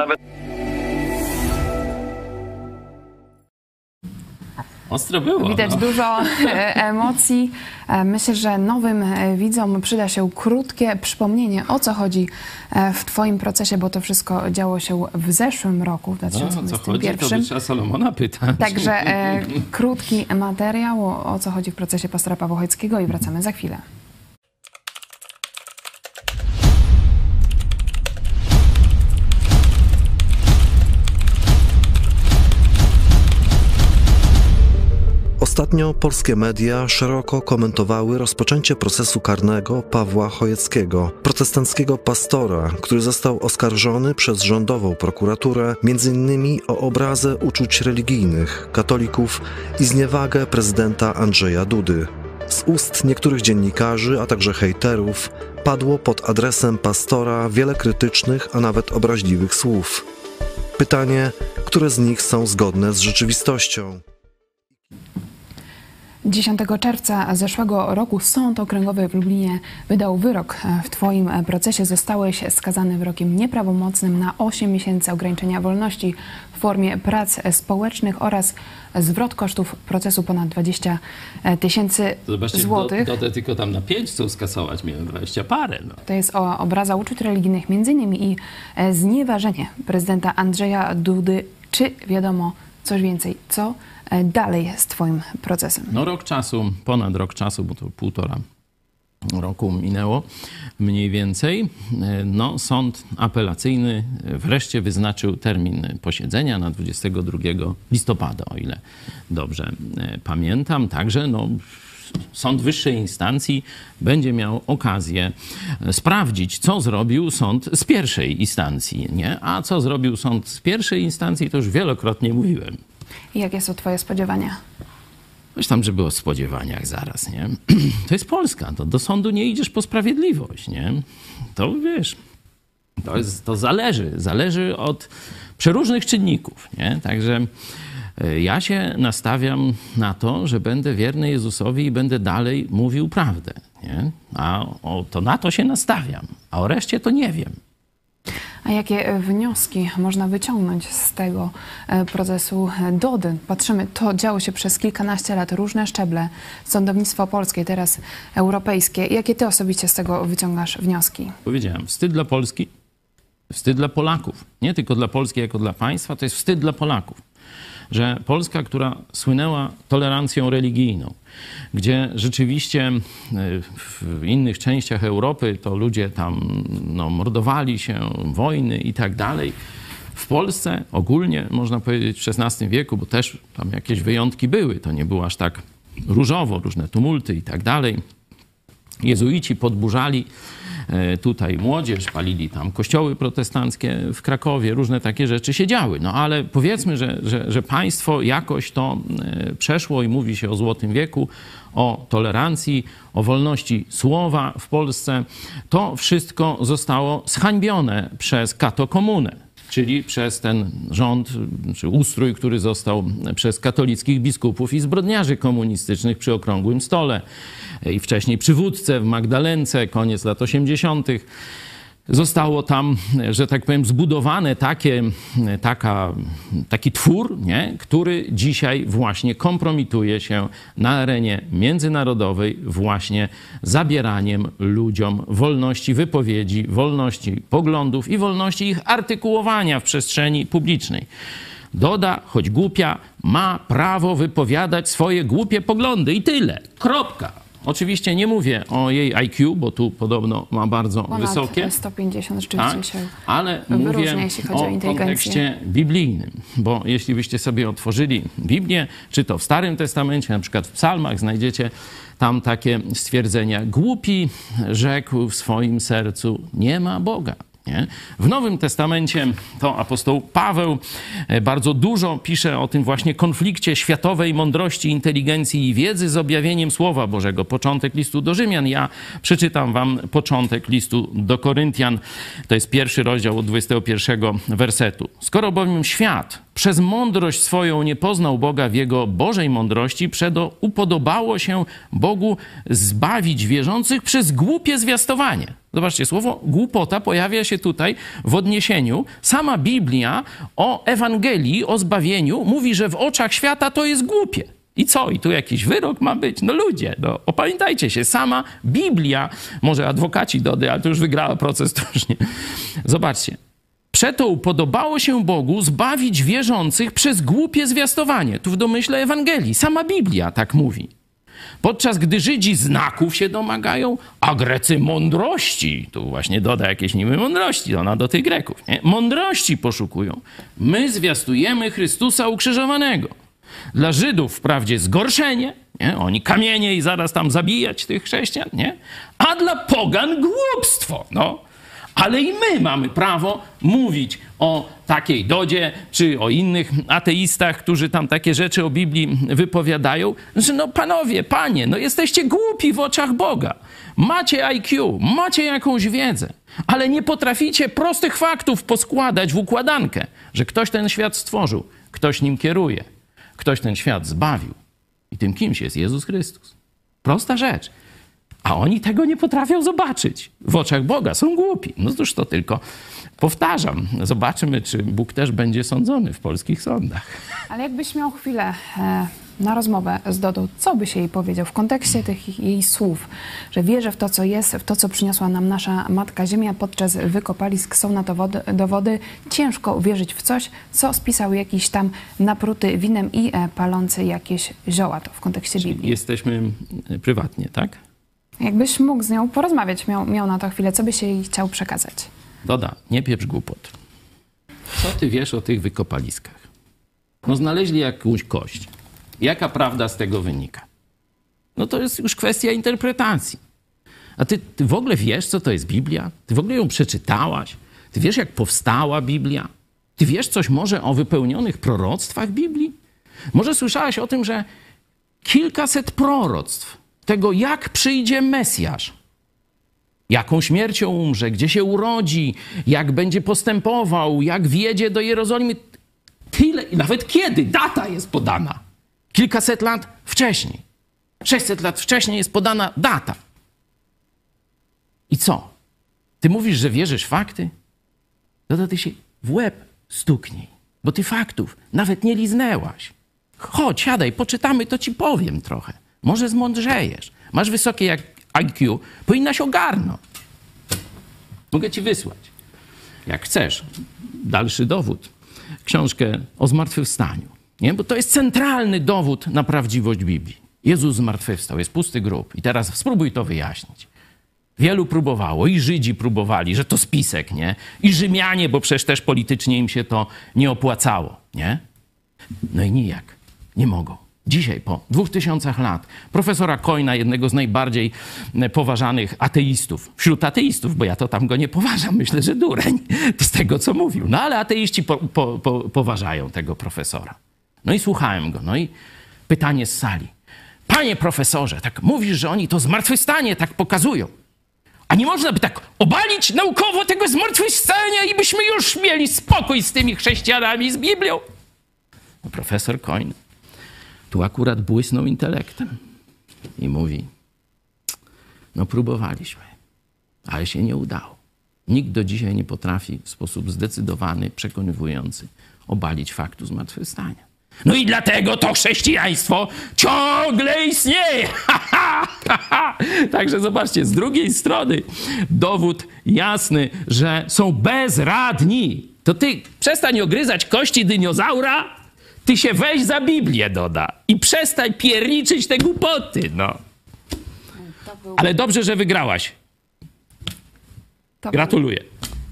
Ostro było. Widać no. dużo e, emocji. E, Myślę, że nowym e, widzom przyda się krótkie przypomnienie, o co chodzi w Twoim procesie, bo to wszystko działo się w zeszłym roku, w No, o co chodzi, to 2021. by Salomona pytać. Także [laughs] krótki materiał, o, co chodzi w procesie pastora Pawła Chojeckiego i wracamy za chwilę. Ostatnio polskie media szeroko komentowały rozpoczęcie procesu karnego Pawła Chojeckiego, protestanckiego pastora, który został oskarżony przez rządową prokuraturę m.in. o obrazę uczuć religijnych katolików i zniewagę prezydenta Andrzeja Dudy. Z ust niektórych dziennikarzy, a także hejterów padło pod adresem pastora wiele krytycznych, a nawet obraźliwych słów. Pytanie, które z nich są zgodne z rzeczywistością? 10 czerwca zeszłego roku Sąd Okręgowy w Lublinie wydał wyrok. W Twoim procesie zostałeś skazany wyrokiem nieprawomocnym na 8 miesięcy ograniczenia wolności w formie prac społecznych oraz zwrot kosztów procesu ponad 20 tysięcy złotych. Do, do, tylko tam na 5 chcą skasować, miałem 20 parę. No. To jest obraza uczuć religijnych, między innymi i e, znieważenie prezydenta Andrzeja Dudy. Czy wiadomo coś więcej? Co dalej z Twoim procesem? no rok czasu, ponad rok czasu, bo to półtora roku minęło mniej więcej. No, sąd apelacyjny wreszcie wyznaczył termin posiedzenia na 22 listopada, o ile dobrze e, pamiętam. Także no, sąd wyższej instancji będzie miał okazję sprawdzić, co zrobił sąd z pierwszej instancji, nie? A co zrobił sąd z pierwszej instancji, to już wielokrotnie mówiłem. I jakie są Twoje spodziewania? Coś tam, żeby o spodziewaniach zaraz, nie? [clears throat] To jest Polska, to do sądu nie idziesz po sprawiedliwość, nie? To wiesz, to, jest, to zależy, zależy od przeróżnych czynników, nie? Także E, Ja się nastawiam na to, że będę wierny Jezusowi i będę dalej mówił prawdę. Nie? A o, to na to się nastawiam, a o reszcie to nie wiem. A jakie e, wnioski można wyciągnąć z tego e, procesu e, Dody? Patrzymy, to działo się przez kilkanaście lat, różne szczeble, sądownictwo polskie, teraz europejskie. Jakie ty osobiście z tego wyciągasz wnioski? Powiedziałem, wstyd dla Polski, wstyd dla Polaków. Nie tylko dla Polski jako dla państwa, to jest wstyd dla Polaków. Że Polska, która słynęła tolerancją religijną, gdzie rzeczywiście y, w innych częściach Europy to ludzie tam no, mordowali się, wojny i tak dalej. W Polsce ogólnie, można powiedzieć, w XVI wieku, bo też tam jakieś wyjątki były, to nie było aż tak różowo, różne tumulty i tak dalej. Jezuici podburzali e, tutaj młodzież, palili tam kościoły protestanckie w Krakowie, różne takie rzeczy się działy. No ale powiedzmy, że, że, że państwo jakoś to e, przeszło i mówi się o Złotym Wieku, o tolerancji, o wolności słowa w Polsce. To wszystko zostało zhańbione przez katokomunę czyli przez ten rząd, czy ustrój, który został przez katolickich biskupów i zbrodniarzy komunistycznych przy okrągłym stole i wcześniej przywódcę w Magdalence, koniec lat 80. Zostało tam, że tak powiem, zbudowane takie, taka, taki twór, nie? który dzisiaj właśnie kompromituje się na arenie międzynarodowej właśnie zabieraniem ludziom wolności wypowiedzi, wolności poglądów i wolności ich artykułowania w przestrzeni publicznej. Doda, choć głupia, ma prawo wypowiadać swoje głupie poglądy i tyle. Kropka. Oczywiście nie mówię o jej IQ, bo tu podobno ma bardzo Ponad wysokie. 150 rzeczywiście Tak, się ale mówię jeśli chodzi o o kontekście biblijnym, bo jeśli byście sobie otworzyli Biblię, czy to w Starym Testamencie, na przykład w psalmach, znajdziecie tam takie stwierdzenia. Głupi rzekł w swoim sercu, nie ma Boga. Nie? W Nowym Testamencie to apostoł Paweł e, bardzo dużo pisze o tym właśnie konflikcie światowej mądrości, inteligencji i wiedzy z objawieniem Słowa Bożego. Początek listu do Rzymian. Ja przeczytam wam początek listu do Koryntian. To jest pierwszy rozdział od 21 wersetu. Skoro bowiem świat przez mądrość swoją nie poznał Boga w jego Bożej mądrości, przedo upodobało się Bogu zbawić wierzących przez głupie zwiastowanie. Zobaczcie, słowo głupota pojawia się tutaj w odniesieniu. Sama Biblia o Ewangelii, o zbawieniu mówi, że w oczach świata to jest głupie. I co? I tu jakiś wyrok ma być? No ludzie, no opamiętajcie się, sama Biblia, może adwokaci Dody, ale to już wygrała proces, to już nie. Zobaczcie. Przeto upodobało się Bogu zbawić wierzących przez głupie zwiastowanie. Tu w domyśle Ewangelii. Sama Biblia tak mówi. Podczas gdy Żydzi znaków się domagają, a Grecy mądrości, tu właśnie doda jakieś niby mądrości, ona do tych Greków, nie? mądrości poszukują. My zwiastujemy Chrystusa ukrzyżowanego. Dla Żydów wprawdzie zgorszenie, nie? oni kamienie i zaraz tam zabijać tych chrześcijan, nie? a dla pogan głupstwo. No. Ale i my mamy prawo mówić o takiej dodzie, czy o innych ateistach, którzy tam takie rzeczy o Biblii wypowiadają, że no panowie, panie, no jesteście głupi w oczach Boga. Macie IQ, macie jakąś wiedzę, ale nie potraficie prostych faktów poskładać w układankę, że ktoś ten świat stworzył, ktoś nim kieruje, ktoś ten świat zbawił. I tym kimś jest Jezus Chrystus. Prosta rzecz. A oni tego nie potrafią zobaczyć. W oczach Boga są głupi. No cóż, to tylko powtarzam. Zobaczymy, czy Bóg też będzie sądzony w polskich sądach. Ale jakbyś miał chwilę e, na rozmowę z Dodą, co byś jej powiedział w kontekście tych jej słów, że wierzę w to, co jest, w to, co przyniosła nam nasza Matka Ziemia podczas wykopalisk, są na to wody, dowody. Ciężko wierzyć w coś, co spisał jakiś tam napruty winem i e, palący jakieś zioła, to w kontekście Biblii. Jesteśmy prywatnie, tak? Jakbyś mógł z nią porozmawiać, miał, miał na to chwilę, co byś jej chciał przekazać? Doda, nie pieprz głupot. Co ty wiesz o tych wykopaliskach? No znaleźli jakąś kość. Jaka prawda z tego wynika? No to jest już kwestia interpretacji. A ty, ty w ogóle wiesz, co to jest Biblia? Ty w ogóle ją przeczytałaś? Ty wiesz, jak powstała Biblia? Ty wiesz coś może o wypełnionych proroctwach Biblii? Może słyszałaś o tym, że kilkaset proroctw tego, jak przyjdzie Mesjasz, jaką śmiercią umrze, gdzie się urodzi, jak będzie postępował, jak wjedzie do Jerozolimy. Tyle, nawet kiedy, data jest podana. Kilkaset lat wcześniej. 600 lat wcześniej jest podana data. I co? Ty mówisz, że wierzysz w fakty? No to ty się w łeb stuknij, bo ty faktów nawet nie liznęłaś. Chodź, siadaj, poczytamy, to ci powiem trochę. Może zmądrzejesz. Masz wysokie IQ, powinnaś ogarnąć. Mogę ci wysłać. Jak chcesz. Dalszy dowód. Książkę o zmartwychwstaniu. Nie? Bo to jest centralny dowód na prawdziwość Biblii. Jezus zmartwychwstał, jest pusty grób. I teraz spróbuj to wyjaśnić. Wielu próbowało, i Żydzi próbowali, że to spisek, nie? I Rzymianie, bo przecież też politycznie im się to nie opłacało, nie? No i nijak, nie mogą. Dzisiaj, po dwóch tysiącach lat, profesora Coina, jednego z najbardziej e, poważanych ateistów, wśród ateistów, bo ja to tam go nie poważam, [laughs] myślę, że dureń, z tego, co mówił. No ale ateiści po, po, po, poważają tego profesora. No i słuchałem go, no i pytanie z sali. Panie profesorze, tak mówisz, że oni to zmartwychwstanie tak pokazują. A nie można by tak obalić naukowo tego zmartwychwstania i byśmy już mieli spokój z tymi chrześcijanami, z Biblią? No, profesor Coin tu akurat błysnął intelektem i mówi: No, próbowaliśmy, ale się nie udało. Nikt do dzisiaj nie potrafi w sposób zdecydowany, przekonywujący obalić faktu zmartwychwstania. No i dlatego to chrześcijaństwo ciągle istnieje. [laughs] Także zobaczcie, z drugiej strony dowód jasny, że są bezradni. To ty przestań ogryzać kości dinozaura, ty się weź za Biblię, doda. I przestań pierniczyć te głupoty, no. Ale dobrze, że wygrałaś. To Gratuluję.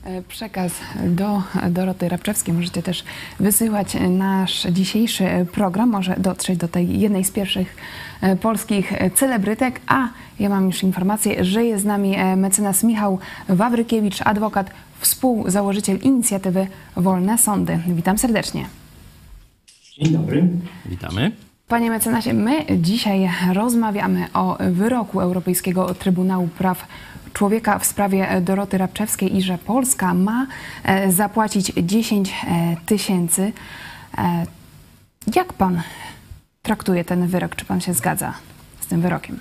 E, Przekaz do Doroty Rabczewskiej. Możecie też wysyłać nasz dzisiejszy program. Może dotrzeć do tej jednej z pierwszych e, polskich celebrytek. A ja mam już informację, że jest z nami e, mecenas Michał Wawrykiewicz, adwokat, współzałożyciel inicjatywy Wolne Sądy. Witam serdecznie. Dzień dobry. Witamy. Panie mecenasie, my dzisiaj rozmawiamy o wyroku Europejskiego Trybunału Praw Człowieka w sprawie Doroty Rabczewskiej i że Polska ma e, zapłacić 10 e, tysięcy. E, Jak pan traktuje ten wyrok? Czy pan się zgadza z tym wyrokiem?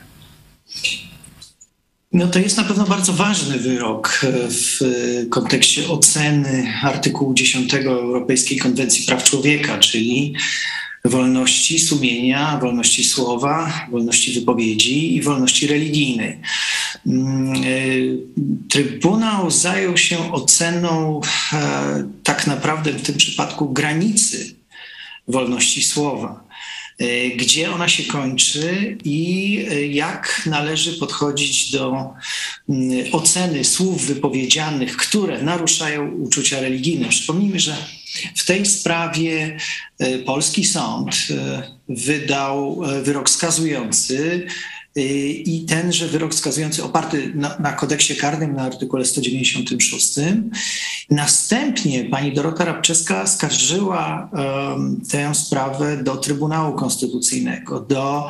No to jest na pewno bardzo ważny wyrok e, w kontekście oceny artykułu 10 Europejskiej Konwencji Praw Człowieka, czyli wolności sumienia, wolności słowa, wolności wypowiedzi i wolności religijnej. Mm, e, Trybunał zajął się oceną e, tak naprawdę w tym przypadku granicy wolności słowa gdzie ona się kończy i e, jak należy podchodzić do mm, oceny słów wypowiedzianych, które naruszają uczucia religijne. Przypomnijmy, że w tej sprawie e, polski sąd e, wydał e, wyrok skazujący e, i tenże wyrok skazujący oparty na, na kodeksie karnym na artykule 196. Następnie pani Dorota Rabczewska skarżyła em, tę sprawę do Trybunału Konstytucyjnego, do,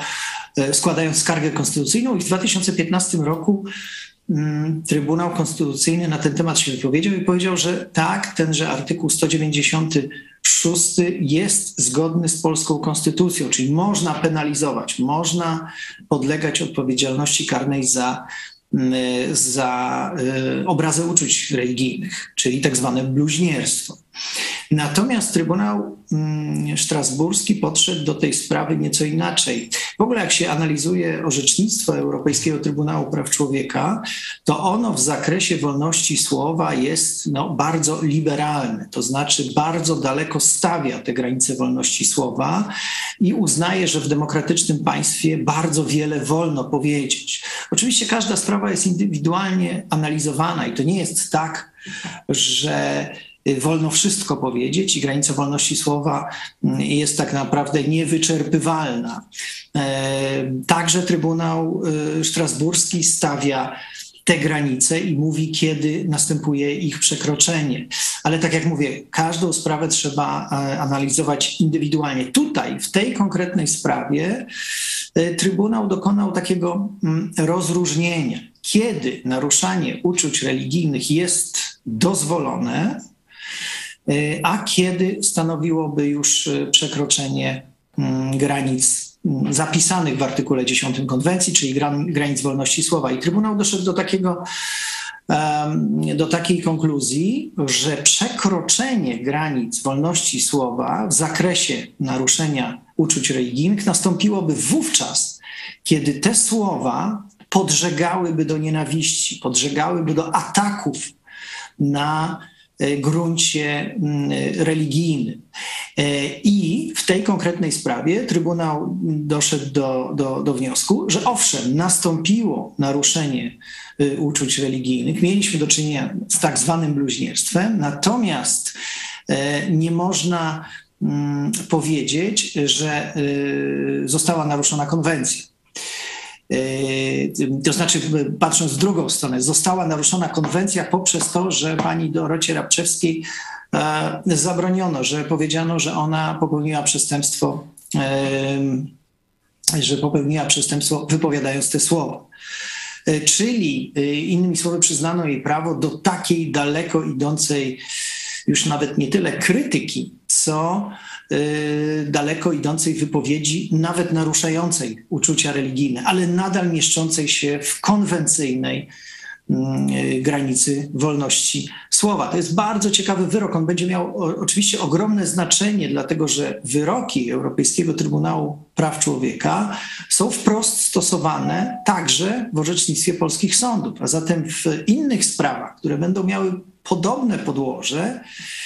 e, składając skargę konstytucyjną i w 2015 roku mm, Trybunał Konstytucyjny na ten temat się wypowiedział i powiedział, że tak, tenże artykuł 196 jest zgodny z polską konstytucją, czyli można penalizować, można podlegać odpowiedzialności karnej za, mm, za y, obrazę uczuć religijnych, czyli tak zwane bluźnierstwo. Natomiast Trybunał mm, Strasburski podszedł do tej sprawy nieco inaczej. W ogóle, jak się analizuje orzecznictwo Europejskiego Trybunału Praw Człowieka, to ono w zakresie wolności słowa jest no, bardzo liberalne, to znaczy bardzo daleko stawia te granice wolności słowa i uznaje, że w demokratycznym państwie bardzo wiele wolno powiedzieć. Oczywiście każda sprawa jest indywidualnie analizowana i to nie jest tak, że wolno wszystko powiedzieć i granica wolności słowa mm, jest tak naprawdę niewyczerpywalna. E, Także Trybunał y, Strasburski stawia te granice i mówi, kiedy następuje ich przekroczenie. Ale tak jak mówię, każdą sprawę trzeba e, analizować indywidualnie. Tutaj, w tej konkretnej sprawie, e, Trybunał dokonał takiego mm, rozróżnienia. Kiedy naruszanie uczuć religijnych jest dozwolone, a kiedy stanowiłoby już przekroczenie mm, granic mm, zapisanych w artykule 10 konwencji, czyli granic wolności słowa. I Trybunał doszedł do takiego do takiej konkluzji, że przekroczenie granic wolności słowa w zakresie naruszenia uczuć religijnych nastąpiłoby wówczas, kiedy te słowa podżegałyby do nienawiści, podżegałyby do ataków na gruncie mm, religijnym. E, I w tej konkretnej sprawie Trybunał doszedł do, do, do wniosku, że owszem, nastąpiło naruszenie Y, uczuć religijnych. Mieliśmy do czynienia z tak zwanym bluźnierstwem, natomiast e, nie można mm, powiedzieć, że y, została naruszona konwencja. E, to znaczy, patrząc w drugą stronę, została naruszona konwencja poprzez to, że pani Dorocie Rabczewskiej e, zabroniono, że powiedziano, że ona popełniła przestępstwo, że popełniła przestępstwo wypowiadając te słowa. E, czyli e, innymi słowy przyznano jej prawo do takiej daleko idącej już nawet nie tyle krytyki, co e, daleko idącej wypowiedzi, nawet naruszającej uczucia religijne, ale nadal mieszczącej się w konwencyjnej Mm, granicy wolności słowa. To jest bardzo ciekawy wyrok. On będzie miał oczywiście ogromne znaczenie, dlatego że wyroki Europejskiego Trybunału Praw Człowieka są wprost stosowane także w orzecznictwie polskich sądów. A zatem w innych sprawach, które będą miały podobne podłoże, y,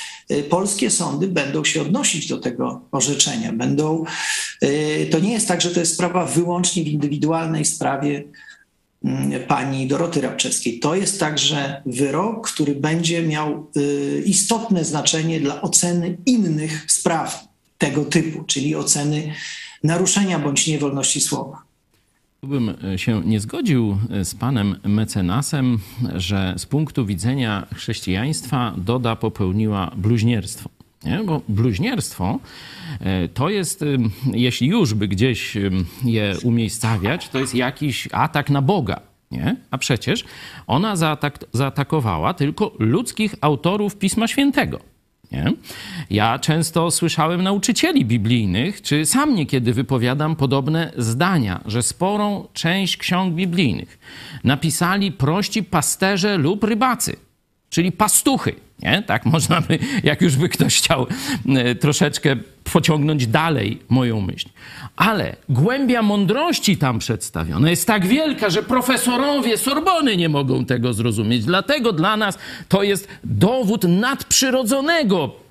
polskie sądy będą się odnosić do tego orzeczenia. Będą, y, to nie jest tak, że to jest sprawa wyłącznie w indywidualnej sprawie Mm, pani Doroty Rabczewskiej. To jest także wyrok, który będzie miał y, istotne znaczenie dla oceny innych spraw tego typu, czyli oceny naruszenia bądź niewolności słowa. Bym e, się nie zgodził e, z panem mecenasem, że z punktu widzenia chrześcijaństwa Doda popełniła bluźnierstwo. Nie? Bo bluźnierstwo e, to jest, jeśli już by gdzieś je umiejscawiać, to jest jakiś atak na Boga. Nie? A przecież ona zaatak zaatakowała tylko ludzkich autorów Pisma Świętego. Nie? Ja często słyszałem nauczycieli biblijnych, czy sam niekiedy wypowiadam podobne zdania, że sporą część ksiąg biblijnych napisali prości pasterze lub rybacy, czyli pastuchy. Nie? Tak można by, jak już by ktoś chciał e, troszeczkę pociągnąć dalej moją myśl. Ale głębia mądrości tam przedstawiona jest tak wielka, że profesorowie Sorbony nie mogą tego zrozumieć. Dlatego dla nas to jest dowód nadprzyrodzonego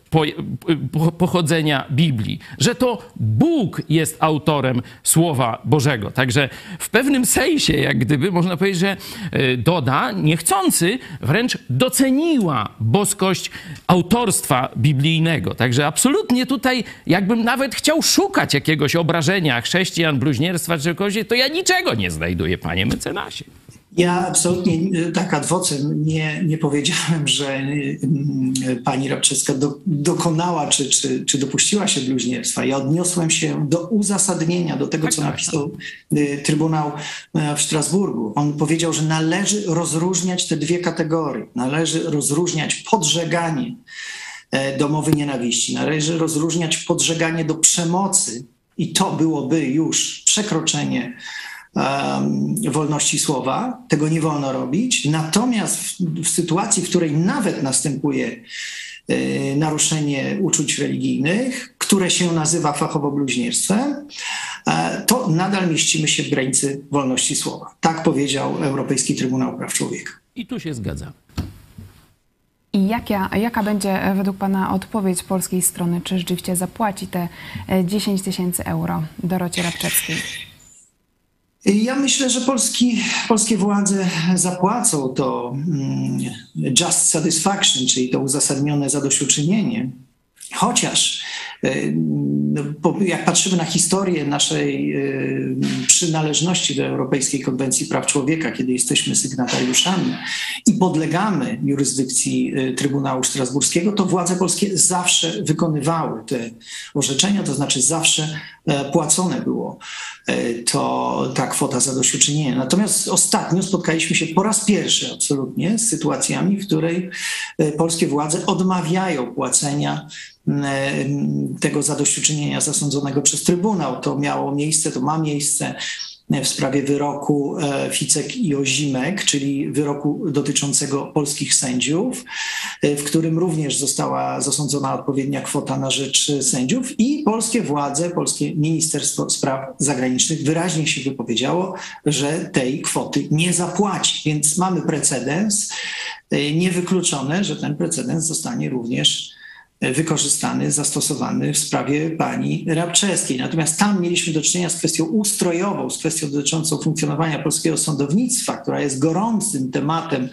pochodzenia Biblii, że to Bóg jest autorem Słowa Bożego. Także w pewnym sensie, jak gdyby można powiedzieć, że e, Doda niechcący wręcz doceniła boskość autorstwa biblijnego. Także absolutnie tutaj, jakbym nawet chciał szukać jakiegoś obrażenia chrześcijan, bluźnierstwa czy czegoś, to ja niczego nie znajduję, panie mecenasie. Ja absolutnie e, tak ad vocem nie, nie powiedziałem, [laughs] że mm, pani Rabczewska do, dokonała czy, czy, czy dopuściła się bluźnierstwa. Ja odniosłem się do uzasadnienia, do tego, co tak, napisał tak. Trybunał e, w Strasburgu. On powiedział, że należy rozróżniać te dwie kategorie. Należy rozróżniać podżeganie do mowy nienawiści, należy rozróżniać podżeganie do przemocy i to byłoby już przekroczenie wolności słowa. Tego nie wolno robić. Natomiast w, w sytuacji, w której nawet następuje e, naruszenie uczuć religijnych, które się nazywa fachowo bluźnierstwem, e, to nadal mieścimy się w granicy wolności słowa. Tak powiedział Europejski Trybunał Praw Człowieka. I tu się zgadzam. I jaka, jaka będzie według Pana odpowiedź polskiej strony? Czy rzeczywiście zapłaci te 10 e, tysięcy euro Dorocie Rabczewskiej? Ja myślę, że polski, polskie władze zapłacą to mm, just satisfaction, czyli to uzasadnione zadośćuczynienie. Chociaż no, jak patrzymy na historię naszej przynależności do Europejskiej Konwencji Praw Człowieka, kiedy jesteśmy sygnatariuszami i podlegamy jurysdykcji Trybunału Strasburskiego, to władze polskie zawsze wykonywały te orzeczenia, to znaczy zawsze płacone było to ta kwota zadośćuczynienia. Natomiast ostatnio spotkaliśmy się po raz pierwszy absolutnie z sytuacjami, w której polskie władze odmawiają płacenia tego zadośćuczynienia zasądzonego przez Trybunał. To miało miejsce, to ma miejsce w sprawie wyroku e, Ficek i Ozimek, czyli wyroku dotyczącego polskich sędziów, e, w którym również została zasądzona odpowiednia kwota na rzecz sędziów i polskie władze, polskie Ministerstwo Spraw Zagranicznych wyraźnie się wypowiedziało, że tej kwoty nie zapłaci. Więc mamy precedens, e, niewykluczone, że ten precedens zostanie również wykorzystany, zastosowany w sprawie pani Rabczewskiej. Natomiast tam mieliśmy do czynienia z kwestią ustrojową, z kwestią dotyczącą funkcjonowania polskiego sądownictwa, która jest gorącym tematem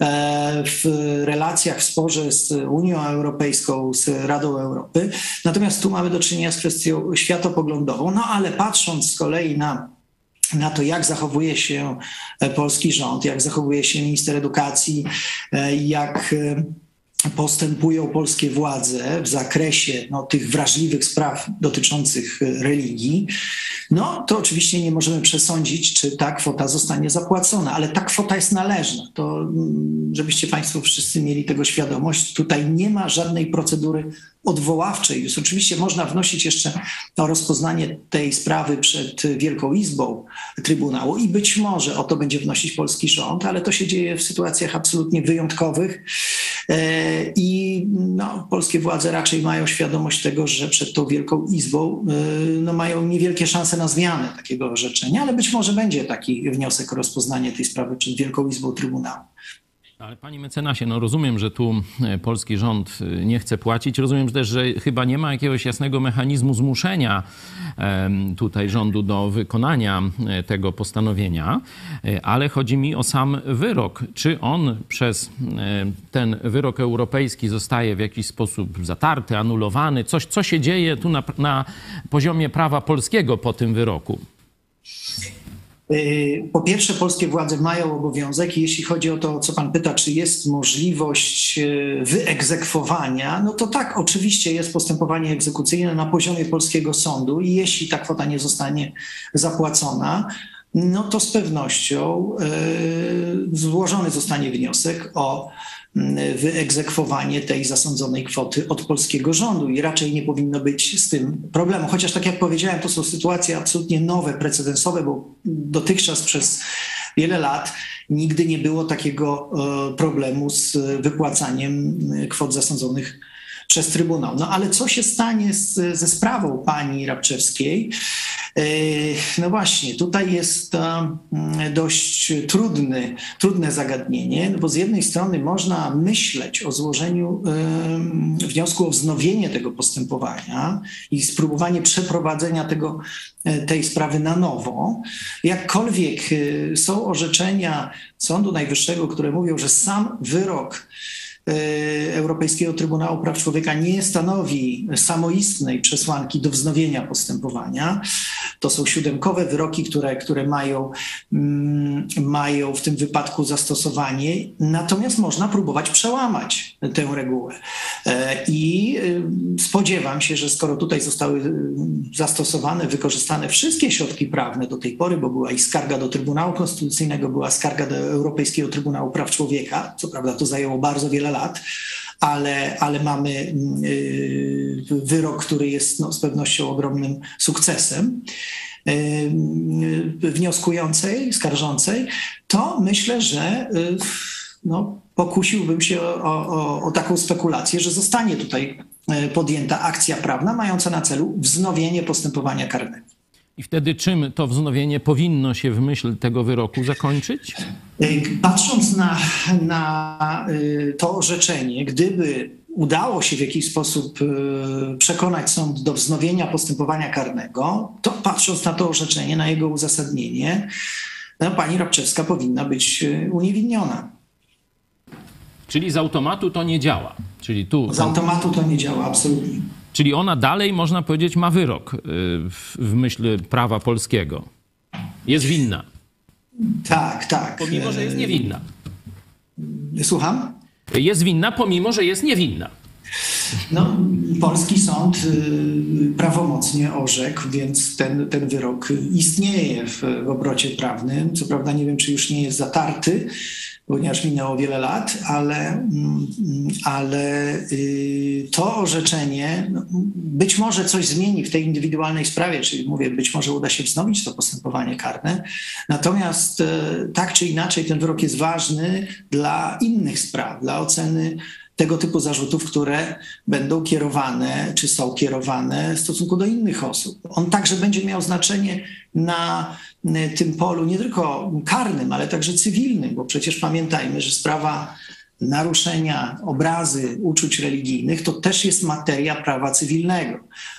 e, w relacjach, w sporze z Unią Europejską, z Radą Europy. Natomiast tu mamy do czynienia z kwestią światopoglądową. No ale patrząc z kolei na na to, jak zachowuje się polski rząd, jak zachowuje się minister edukacji, e, jak postępują polskie władze w zakresie no, tych wrażliwych spraw dotyczących religii, no to oczywiście nie możemy przesądzić, czy ta kwota zostanie zapłacona, ale ta kwota jest należna. To, mm, żebyście Państwo wszyscy mieli tego świadomość, tutaj nie ma żadnej procedury odwoławczej. Więc oczywiście można wnosić jeszcze o rozpoznanie tej sprawy przed Wielką Izbą Trybunału i być może o to będzie wnosić polski rząd, ale to się dzieje w sytuacjach absolutnie wyjątkowych e, i no, polskie władze raczej mają świadomość tego, że przed tą Wielką Izbą e, no, mają niewielkie szanse na zmianę takiego orzeczenia, ale być może będzie taki wniosek o rozpoznanie tej sprawy przed Wielką Izbą Trybunału. Ale panie mecenasie, no rozumiem, że tu e, polski rząd e, nie chce płacić. Rozumiem też, że chyba nie ma jakiegoś jasnego mechanizmu zmuszenia tutaj rządu do wykonania e, tego postanowienia, ale chodzi mi o sam wyrok. Czy on przez ten wyrok europejski zostaje w jakiś sposób zatarty, anulowany? Coś, co się dzieje tu na, na poziomie prawa polskiego po tym wyroku? Y, po pierwsze, polskie władze mają obowiązek, jeśli chodzi o to, co pan pyta, czy jest możliwość y, wyegzekwowania, no to tak, oczywiście jest postępowanie egzekucyjne na poziomie polskiego sądu i jeśli ta kwota nie zostanie zapłacona, no to z pewnością y, złożony zostanie wniosek o wyegzekwowanie tej zasądzonej kwoty od polskiego rządu i raczej nie powinno być z tym problemu. Chociaż tak jak powiedziałem, to są sytuacje absolutnie nowe, precedensowe, bo dotychczas przez wiele lat nigdy nie było takiego e, problemu z wypłacaniem kwot zasądzonych przez Trybunał. No ale co się stanie z, ze sprawą pani Rabczewskiej? E, no właśnie, tutaj jest dość trudny, trudne zagadnienie, no bo z jednej strony można myśleć o złożeniu wniosku o wznowienie tego postępowania i spróbowanie przeprowadzenia tego, e, tej sprawy na nowo. Jakkolwiek e, są orzeczenia Sądu Najwyższego, które mówią, że sam wyrok Europejskiego Trybunału Praw Człowieka nie stanowi samoistnej przesłanki do wznowienia postępowania. To są siódemkowe wyroki, które, które mają, mm, mają w tym wypadku zastosowanie, natomiast można próbować przełamać tę regułę. E, I e, spodziewam się, że skoro tutaj zostały zastosowane, wykorzystane wszystkie środki prawne do tej pory, bo była i skarga do Trybunału Konstytucyjnego, była skarga do Europejskiego Trybunału Praw Człowieka, co prawda to zajęło bardzo wiele lat, ale, ale mamy y, wyrok, który jest no, z pewnością ogromnym sukcesem y, wnioskującej, skarżącej, to myślę, że y, no, pokusiłbym się o, o, o, taką spekulację, że zostanie tutaj podjęta akcja prawna mająca na celu wznowienie postępowania karnego. I wtedy czym to wznowienie powinno się w myśl tego wyroku zakończyć? Patrząc na, na y, to orzeczenie, gdyby udało się w jakiś sposób y, przekonać sąd do wznowienia postępowania karnego, to patrząc na to orzeczenie, na jego uzasadnienie, no, pani Rabczewska powinna być uniewinniona. Czyli z automatu to nie działa. Czyli tu. Z automatu to nie działa, absolutnie. Czyli ona dalej, można powiedzieć, ma wyrok y, w, w myśl prawa polskiego. Jest winna. Tak, tak. Pomimo, że jest niewinna. Słucham? Jest winna, pomimo, że jest niewinna. No, polski sąd y, prawomocnie orzekł, więc ten, ten wyrok istnieje w, w obrocie prawnym. Co prawda nie wiem, czy już nie jest zatarty, ponieważ minęło wiele lat, ale, mm, ale y, to orzeczenie no, być może coś zmieni w tej indywidualnej sprawie, czyli mówię, być może uda się wznowić to postępowanie karne. Natomiast y, tak czy inaczej ten wyrok jest ważny dla innych spraw, dla oceny tego typu zarzutów, które będą kierowane, czy są kierowane w stosunku do innych osób. On także będzie miał znaczenie na y, tym polu nie tylko karnym, ale także cywilnym, bo przecież pamiętajmy, że sprawa naruszenia obrazy uczuć religijnych to też jest materia prawa cywilnego.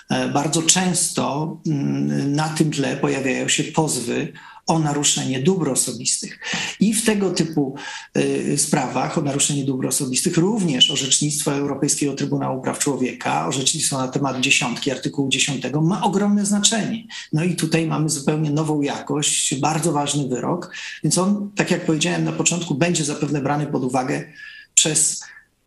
E, Bardzo często mm, na tym tle pojawiają się pozwy o naruszenie dóbr osobistych. I w tego typu y, sprawach o naruszenie dóbr osobistych również orzecznictwo Europejskiego Trybunału Praw Człowieka, orzecznictwo na temat dziesiątki, artykułu 10 ma ogromne znaczenie. No i tutaj mamy zupełnie nową jakość, bardzo ważny wyrok, więc on, tak jak powiedziałem na początku, będzie zapewne brany pod uwagę przez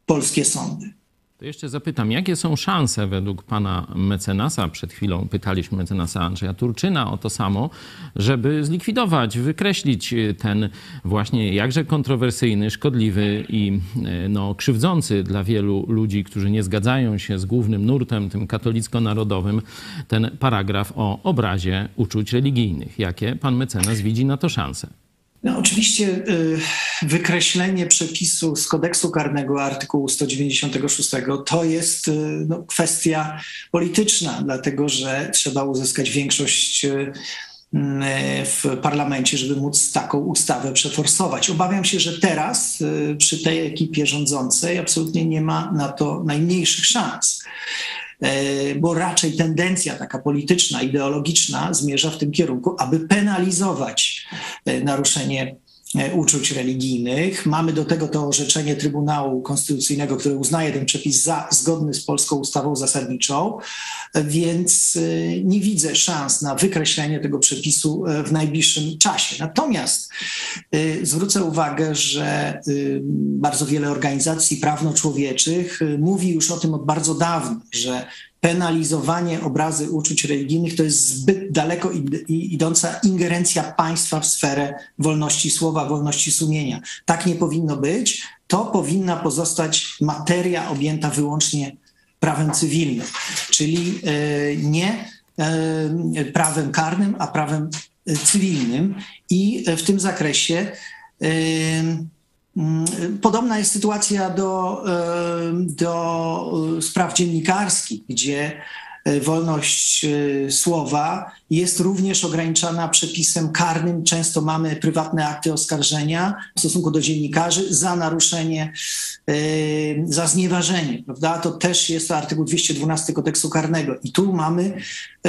polskie sądy. To jeszcze zapytam, jakie są szanse według pana mecenasa, przed chwilą pytaliśmy mecenasa Andrzeja Turczyna o to samo, żeby zlikwidować, wykreślić ten właśnie jakże kontrowersyjny, szkodliwy i e, no, krzywdzący dla wielu ludzi, którzy nie zgadzają się z głównym nurtem, tym katolicko-narodowym, ten paragraf o obrazie uczuć religijnych. Jakie pan mecenas widzi na to szanse? No, oczywiście y, wykreślenie przepisu z kodeksu karnego artykułu 196 to jest y, no, kwestia polityczna, dlatego że trzeba uzyskać większość y, w parlamencie, żeby móc taką ustawę przeforsować. Obawiam się, że teraz przy tej ekipie rządzącej absolutnie nie ma na to najmniejszych szans bo raczej tendencja taka polityczna, ideologiczna zmierza w tym kierunku, aby penalizować naruszenie uczuć religijnych. Mamy do tego to orzeczenie Trybunału Konstytucyjnego, które uznaje ten przepis za zgodny z polską ustawą zasadniczą, więc nie widzę szans na wykreślenie tego przepisu w najbliższym czasie. Natomiast zwrócę uwagę, że bardzo wiele organizacji prawno-człowieczych mówi już o tym od bardzo dawna, że penalizowanie obrazy uczuć religijnych to jest zbyt daleko idąca ingerencja państwa w sferę wolności słowa, wolności sumienia. Tak nie powinno być. To powinna pozostać materia objęta wyłącznie prawem cywilnym, czyli nie prawem karnym, a prawem cywilnym. I w tym zakresie Podobna jest sytuacja do, do spraw dziennikarskich, gdzie wolność słowa jest również ograniczana przepisem karnym. Często mamy prywatne akty oskarżenia w stosunku do dziennikarzy za naruszenie, za znieważenie. Prawda? To też jest artykuł 212 kodeksu karnego. I tu mamy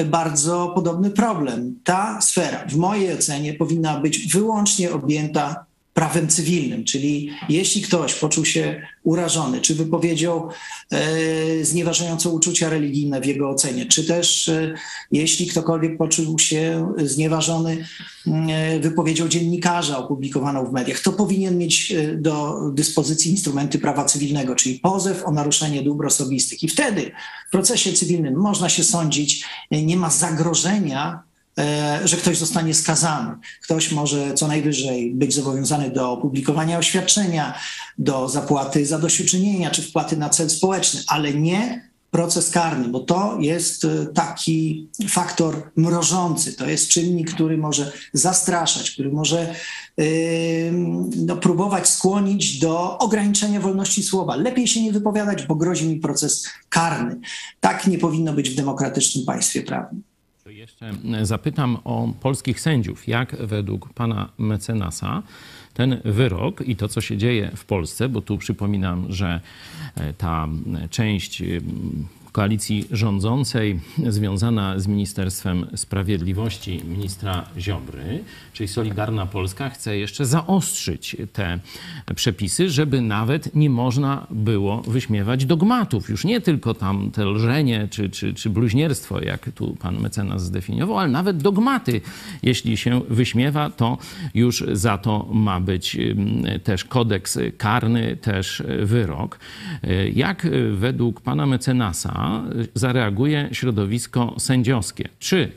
bardzo podobny problem. Ta sfera, w mojej ocenie, powinna być wyłącznie objęta prawem cywilnym, czyli jeśli ktoś poczuł się urażony, czy wypowiedział e, znieważające uczucia religijne w jego ocenie, czy też e, jeśli ktokolwiek poczuł się znieważony e, wypowiedzią dziennikarza opublikowaną w mediach, to powinien mieć e, do dyspozycji instrumenty prawa cywilnego, czyli pozew o naruszenie dóbr osobistych. I wtedy w procesie cywilnym można się sądzić, e, nie ma zagrożenia że ktoś zostanie skazany. Ktoś może co najwyżej być zobowiązany do opublikowania oświadczenia, do zapłaty zadośćuczynienia czy wpłaty na cel społeczny, ale nie proces karny, bo to jest taki faktor mrożący, to jest czynnik, który może zastraszać, który może yy, no, próbować skłonić do ograniczenia wolności słowa. Lepiej się nie wypowiadać, bo grozi mi proces karny. Tak nie powinno być w demokratycznym państwie prawnym. Jeszcze zapytam o polskich sędziów. Jak według pana mecenasa ten wyrok i to, co się dzieje w Polsce, bo tu przypominam, że ta część koalicji rządzącej związana z Ministerstwem Sprawiedliwości ministra Ziobry, czyli Solidarna Polska, chce jeszcze zaostrzyć te przepisy, żeby nawet nie można było wyśmiewać dogmatów. Już nie tylko tam te lżenie czy, czy, czy bluźnierstwo, jak tu pan mecenas zdefiniował, ale nawet dogmaty. Jeśli się wyśmiewa, to już za to ma być też kodeks karny, też wyrok. Y, Jak y, według pana mecenasa zareaguje środowisko sędziowskie? Czy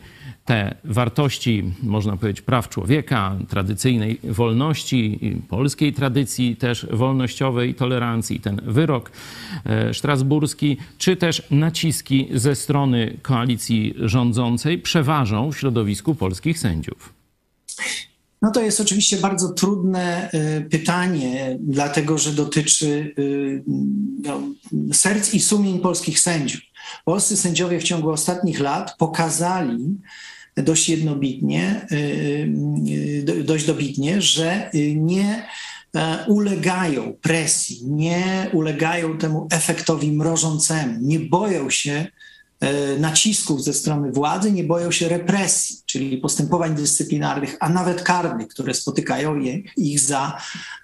te wartości, można powiedzieć, praw człowieka, tradycyjnej wolności, polskiej tradycji też wolnościowej tolerancji, ten wyrok e, strasburski, czy też naciski ze strony koalicji rządzącej przeważą w środowisku polskich sędziów? No to jest oczywiście bardzo trudne y, pytanie, dlatego że dotyczy y, no, serc i sumień polskich sędziów. Polscy sędziowie w ciągu ostatnich lat pokazali dość jednobitnie, y, dość dobitnie, że nie e, ulegają presji, nie ulegają temu efektowi mrożącemu, nie boją się nacisków ze strony władzy, nie boją się represji, czyli postępowań dyscyplinarnych, a nawet karnych, które spotykają je, ich za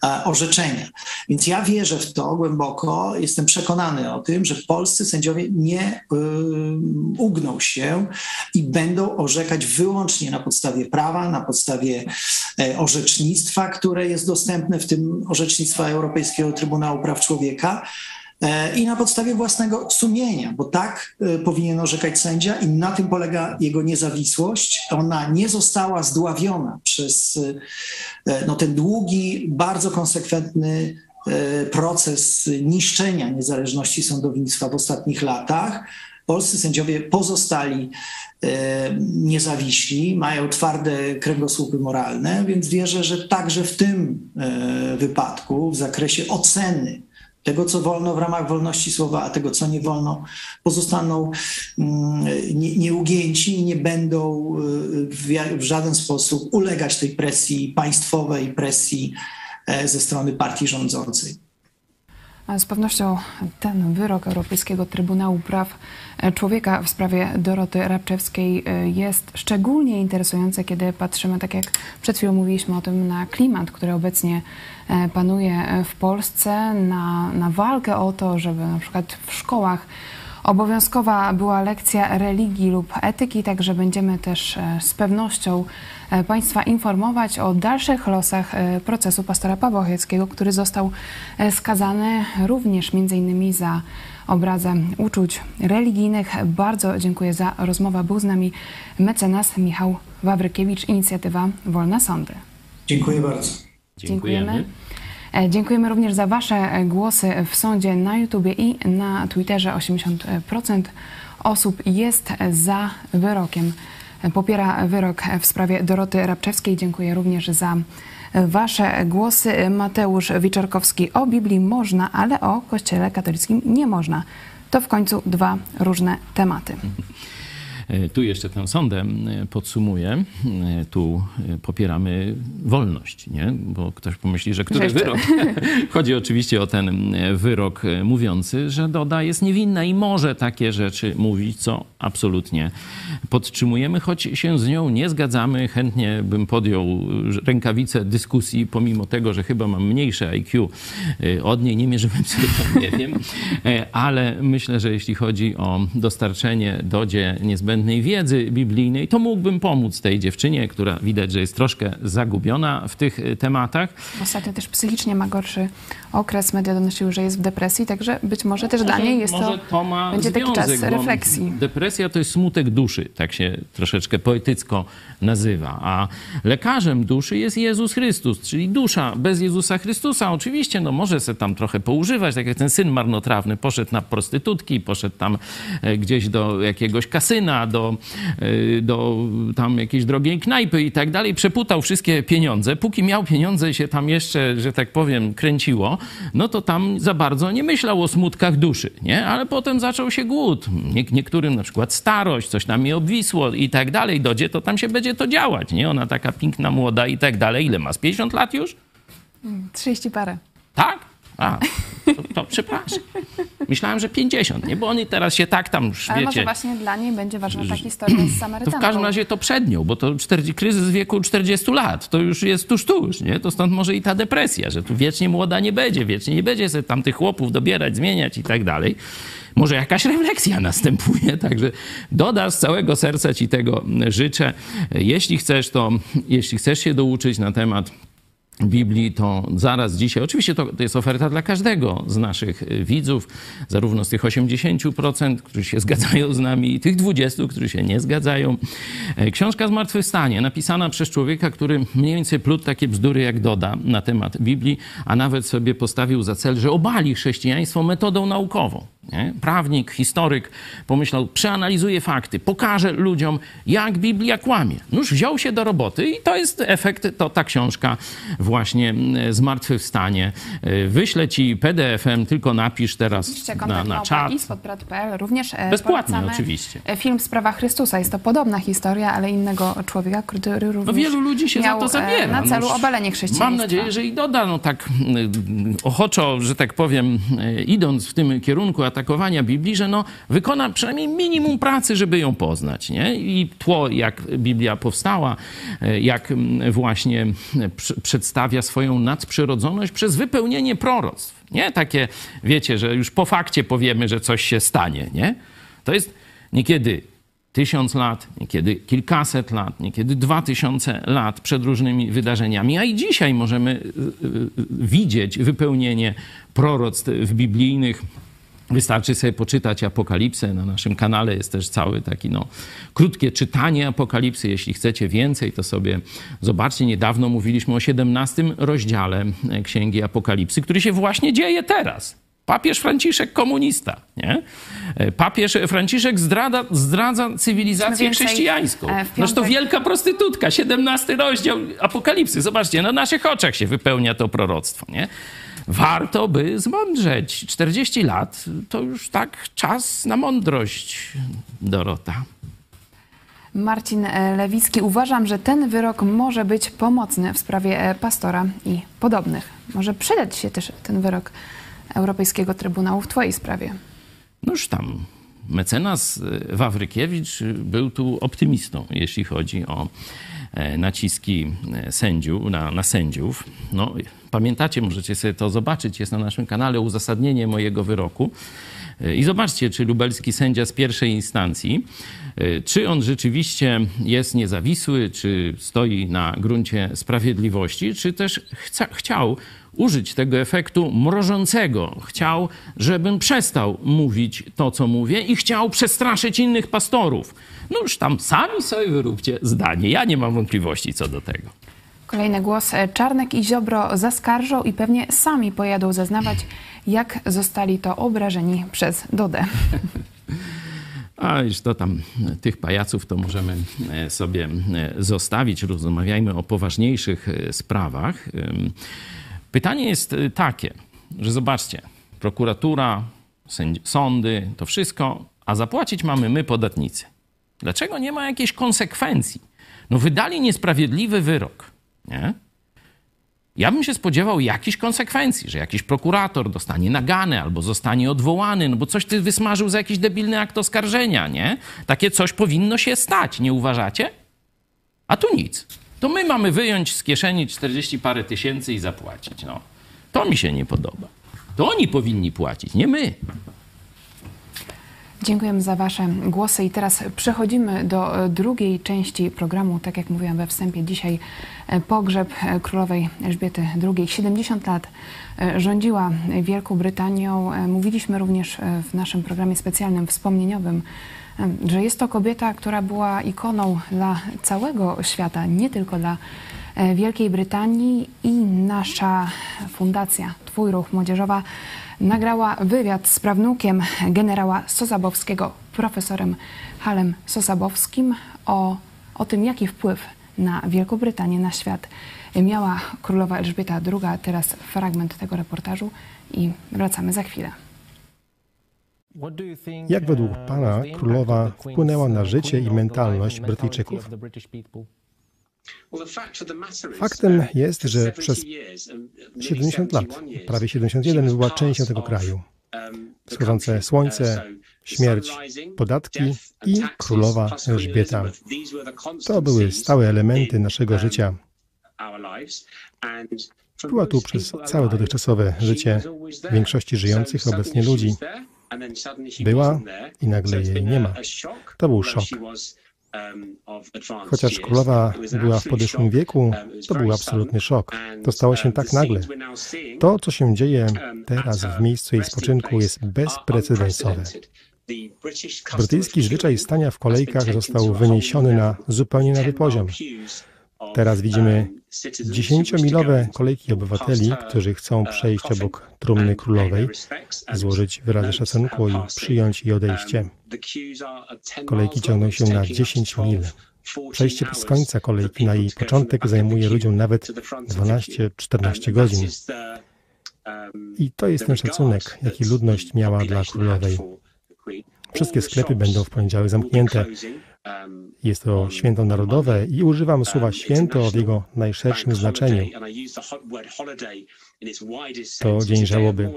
e, orzeczenia. Więc ja wierzę w to głęboko, jestem przekonany o tym, że polscy sędziowie nie y, ugną się i będą orzekać wyłącznie na podstawie prawa, na podstawie e, orzecznictwa, które jest dostępne, w tym orzecznictwa Europejskiego Trybunału Praw Człowieka e, i na podstawie własnego sumienia, bo tak e, powinien orzekać sędzia i na tym polega jego niezawisłość. Ona nie została zdławiona przez e, no, ten długi, bardzo konsekwentny e, proces niszczenia niezależności sądownictwa w ostatnich latach. Polscy sędziowie pozostali e, niezawiśli, mają twarde kręgosłupy moralne, więc wierzę, że także w tym e, wypadku, w zakresie oceny tego, co wolno w ramach wolności słowa, a tego, co nie wolno, pozostaną mm, nie- nieugięci i nie będą y, w żaden sposób ulegać tej presji państwowej, presji e, ze strony partii rządzącej. Z pewnością ten wyrok Europejskiego Trybunału Praw Człowieka w sprawie Doroty Rabczewskiej y, jest szczególnie interesujący, kiedy patrzymy, tak jak przed chwilą mówiliśmy o tym, na klimat, który obecnie e, panuje w Polsce, na, na walkę o to, żeby na przykład w szkołach Obowiązkowa była lekcja religii lub etyki, także będziemy też e, z pewnością e, Państwa informować o dalszych losach e, procesu pastora Pawła Chojeckiego, który został skazany również między innymi za obrazę uczuć religijnych. Bardzo dziękuję za rozmowę. Był z nami mecenas Michał Wawrykiewicz, inicjatywa Wolne Sądy. Dziękuję bardzo. Dziękujemy. E, Dziękujemy również za Wasze e, głosy w sądzie na YouTubie i na Twitterze. 80% osób jest za wyrokiem, e, popiera wyrok w sprawie Doroty Rabczewskiej. Dziękuję również za e, Wasze głosy. Mateusz Wiczorkowski o Biblii można, ale o Kościele katolickim nie można. To w końcu dwa różne tematy. [laughs] E, Tu jeszcze tę sondę e, podsumuję. E, Tu popieramy wolność, nie? Bo ktoś pomyśli, że który jeszcze. wyrok? [laughs] Chodzi oczywiście o ten wyrok mówiący, że Doda jest niewinna i może takie rzeczy mówić, co absolutnie podtrzymujemy, choć się z nią nie zgadzamy. Chętnie bym podjął rękawicę dyskusji, pomimo tego, że chyba mam mniejsze IQ od niej. Nie mierzyłem sobie nie wiem. Ale myślę, że jeśli chodzi o dostarczenie Dodzie niezbędnej wiedzy biblijnej, to mógłbym pomóc tej dziewczynie, która widać, że jest troszkę zagubiona w tych e, tematach. Ostatnio też psychicznie ma gorszy okres. Media donosiły, że jest w depresji, także być może też dla Może- niej jest może to, ma będzie taki czas związek, refleksji. Depresja to jest smutek duszy, tak się troszeczkę poetycko nazywa. A lekarzem duszy jest Jezus Chrystus, czyli dusza bez Jezusa Chrystusa. Oczywiście, no może se tam trochę poużywać, tak jak ten syn marnotrawny poszedł na prostytutki, poszedł tam e, gdzieś do jakiegoś kasyna, do, e, do tam jakiejś drogiej knajpy i tak dalej. Przeputał wszystkie pieniądze. Póki miał pieniądze się tam jeszcze, że tak powiem, kręciło, no to tam za bardzo nie myślał o smutkach duszy, nie? Ale potem zaczął się głód. Nie, niektórym na przykład starość, coś tam mi obwisło i tak dalej. Dodzie, to tam się będzie to działać, nie? Ona taka piękna, młoda i tak dalej. Ile ma? Z 50 lat już? 30 parę. Tak? A, To, to przepraszam. Myślałem, że 50, nie? Bo oni teraz się tak tam już, Ale wiecie... może właśnie dla niej będzie ważna ta historia z To Samarytanką. w każdym razie to przed nią, bo to 40, kryzys wieku 40 lat, to już jest tuż, tuż, nie? To stąd może i ta depresja, że tu wiecznie młoda nie będzie, wiecznie nie będzie sobie tam tych chłopów dobierać, zmieniać i tak dalej. Może jakaś refleksja następuje, [laughs] także doda z całego serca ci tego życzę. Jeśli chcesz, to jeśli chcesz się douczyć na temat Biblii, to zaraz dzisiaj, oczywiście to, to jest oferta dla każdego z naszych y, widzów, zarówno z tych 80%, którzy się [laughs] zgadzają z nami, i tych 20%, którzy się nie zgadzają. E, Książka Zmartwychwstanie, napisana przez człowieka, który mniej więcej plótł takie bzdury jak Doda na temat Biblii, a nawet sobie postawił za cel, że obali chrześcijaństwo metodą naukową. Nie? Prawnik, historyk pomyślał, przeanalizuje fakty, pokaże ludziom, jak Biblia kłamie. Nóż wziął się do roboty i to jest efekt, to ta książka właśnie Zmartwychwstanie. Y, Wyślę ci PDF-em, tylko napisz teraz Oczywiście na, na czat. ispod.pl. Również e, Bezpłatnie oczywiście. e, film Sprawa Chrystusa. Jest to podobna historia, ale innego człowieka, który również No wielu ludzi się za to e, zabiera. na celu No, obalenie chrześcijaństwa. Mam nadzieję, że i doda, no tak ochoczo, że tak powiem, idąc w tym kierunku atakowania Biblii, że no wykona przynajmniej minimum pracy, żeby ją poznać, nie? I tło, jak Biblia powstała, y, jak mm, właśnie pr- przedstawia swoją nadprzyrodzoność przez wypełnienie proroctw. Nie takie, wiecie, że już po fakcie powiemy, że coś się stanie, nie? To jest niekiedy tysiąc lat, niekiedy kilkaset lat, niekiedy dwa tysiące lat przed różnymi wydarzeniami, a i dzisiaj możemy y, widzieć wypełnienie proroctw w biblijnych. Wystarczy sobie poczytać Apokalipsę. Na naszym kanale jest też cały taki, no, krótkie czytanie Apokalipsy. Jeśli chcecie więcej, to sobie zobaczcie. Niedawno mówiliśmy o 17 rozdziale e, Księgi Apokalipsy, który się właśnie dzieje teraz. Papież Franciszek komunista, nie? E, Papież Franciszek zdrada, zdradza cywilizację chrześcijańską. e, w Zresztą piątek- wielka prostytutka, 17 rozdział Apokalipsy. Zobaczcie, na naszych oczach się wypełnia to proroctwo, nie? Warto by zmądrzeć. 40 lat to już tak czas na mądrość, Dorota. Marcin e, Lewicki. Uważam, że ten wyrok może być pomocny w sprawie e, pastora i podobnych. Może przydać się też ten wyrok Europejskiego Trybunału w Twojej sprawie. Noż tam mecenas e, Wawrykiewicz był tu optymistą, jeśli chodzi o naciski e, sędziów, na, na sędziów. No, pamiętacie, możecie sobie to zobaczyć, jest na naszym kanale uzasadnienie mojego wyroku. E, I zobaczcie, czy lubelski sędzia z pierwszej instancji, e, czy on rzeczywiście jest niezawisły, czy stoi na gruncie sprawiedliwości, czy też chca, chciał użyć tego efektu mrożącego. Chciał, żebym przestał mówić to, co mówię i chciał przestraszyć innych pastorów. No już tam sami sobie wyróbcie zdanie. Ja nie mam wątpliwości co do tego. Kolejny głos. Czarnek i Ziobro zaskarżą i pewnie sami pojadą zeznawać, jak zostali to obrażeni przez Dodę. A już to tam tych pajaców to możemy e, sobie e, zostawić. Rozmawiajmy o poważniejszych e, sprawach. Pytanie jest e, takie, że zobaczcie, prokuratura, sądy, to wszystko, a zapłacić mamy my, podatnicy. Dlaczego nie ma jakiejś konsekwencji? No wydali niesprawiedliwy wyrok, nie? Ja bym się spodziewał jakichś konsekwencji, że jakiś prokurator dostanie nagane albo zostanie odwołany, no bo coś ty wysmażył za jakiś debilny akt oskarżenia, nie? Takie coś powinno się stać, nie uważacie? A tu nic. To my mamy wyjąć z kieszeni 40 parę tysięcy i zapłacić, no. To mi się nie podoba. To oni powinni płacić, nie my. Dziękujemy za Wasze głosy i teraz przechodzimy do e, drugiej części programu. Tak jak mówiłam we wstępie, dzisiaj e, pogrzeb e, królowej Elżbiety II. 70 lat rządziła Wielką Brytanią. Mówiliśmy również w naszym programie specjalnym, wspomnieniowym, że jest to kobieta, która była ikoną dla całego świata, nie tylko dla e, Wielkiej Brytanii i nasza fundacja, Twój Ruch Młodzieżowa, nagrała wywiad z prawnukiem generała Sosabowskiego, profesorem Halem Sosabowskim o, o tym, jaki wpływ na Wielką Brytanię, na świat miała królowa Elżbieta II. Teraz fragment tego reportażu i wracamy za chwilę. Jak według Pana królowa wpłynęła na życie i mentalność Brytyjczyków? Faktem jest, że przez 70 lat, prawie 71, była częścią tego kraju. Wschodzące słońce, śmierć, podatki i królowa Elżbieta. To były stałe elementy naszego życia. Była tu przez całe dotychczasowe życie większości żyjących obecnie ludzi. Była i nagle jej nie ma. To był szok. Chociaż królowa była w podeszłym wieku, to był absolutny szok. To stało się tak nagle. To, co się dzieje teraz w miejscu jej spoczynku, jest bezprecedensowe. Brytyjski zwyczaj stania w kolejkach został wyniesiony na zupełnie nowy poziom. Teraz widzimy dziesięciomilowe kolejki obywateli, którzy chcą przejść obok trumny królowej, złożyć wyrazy szacunku i przyjąć jej odejście. Kolejki ciągną się na 10 mil. Przejście bez końca kolejki na jej początek zajmuje ludziom nawet 12-14 godzin. I to jest ten szacunek, jaki ludność miała dla królowej. Wszystkie sklepy będą w poniedziałek zamknięte. Jest to święto narodowe i używam słowa święto w jego najszerszym znaczeniu. To dzień żałoby.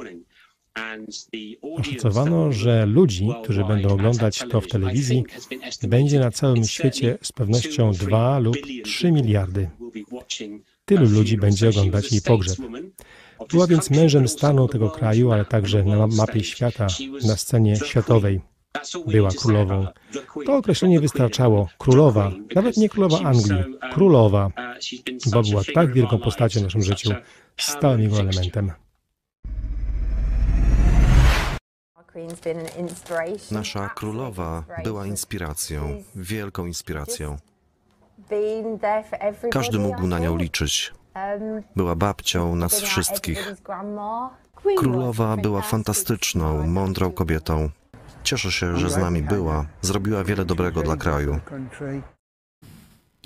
Oszacowano, że ludzi, którzy będą oglądać to w telewizji, będzie na całym świecie z pewnością 2 lub 3 miliardy. Tylu ludzi będzie oglądać jej pogrzeb. Była więc mężem stanu tego kraju, ale także na mapie świata, na scenie światowej. Była królową. To określenie wystarczało. Królowa, nawet nie królowa Anglii, królowa, bo była tak wielką postacią w naszym życiu, stałym jego elementem. Nasza królowa była inspiracją, wielką inspiracją. Każdy mógł na nią liczyć. Była babcią nas wszystkich. Królowa była fantastyczną, mądrą kobietą. Cieszę się, że z nami była. Zrobiła wiele dobrego dla kraju.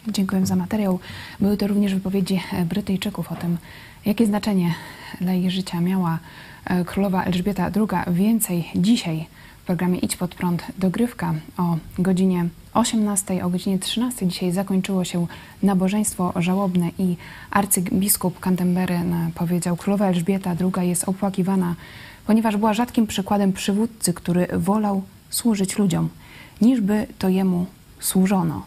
Dziękuję za materiał. Były to również wypowiedzi Brytyjczyków o tym, jakie znaczenie dla ich życia miała e, królowa Elżbieta II. Więcej dzisiaj w programie Idź pod prąd dogrywka o godzinie 18, o godzinie 13 dzisiaj zakończyło się nabożeństwo żałobne i arcybiskup Canterbury powiedział, królowa Elżbieta II jest opłakiwana, ponieważ była rzadkim przykładem przywódcy, który wolał służyć ludziom, niż by to jemu służono.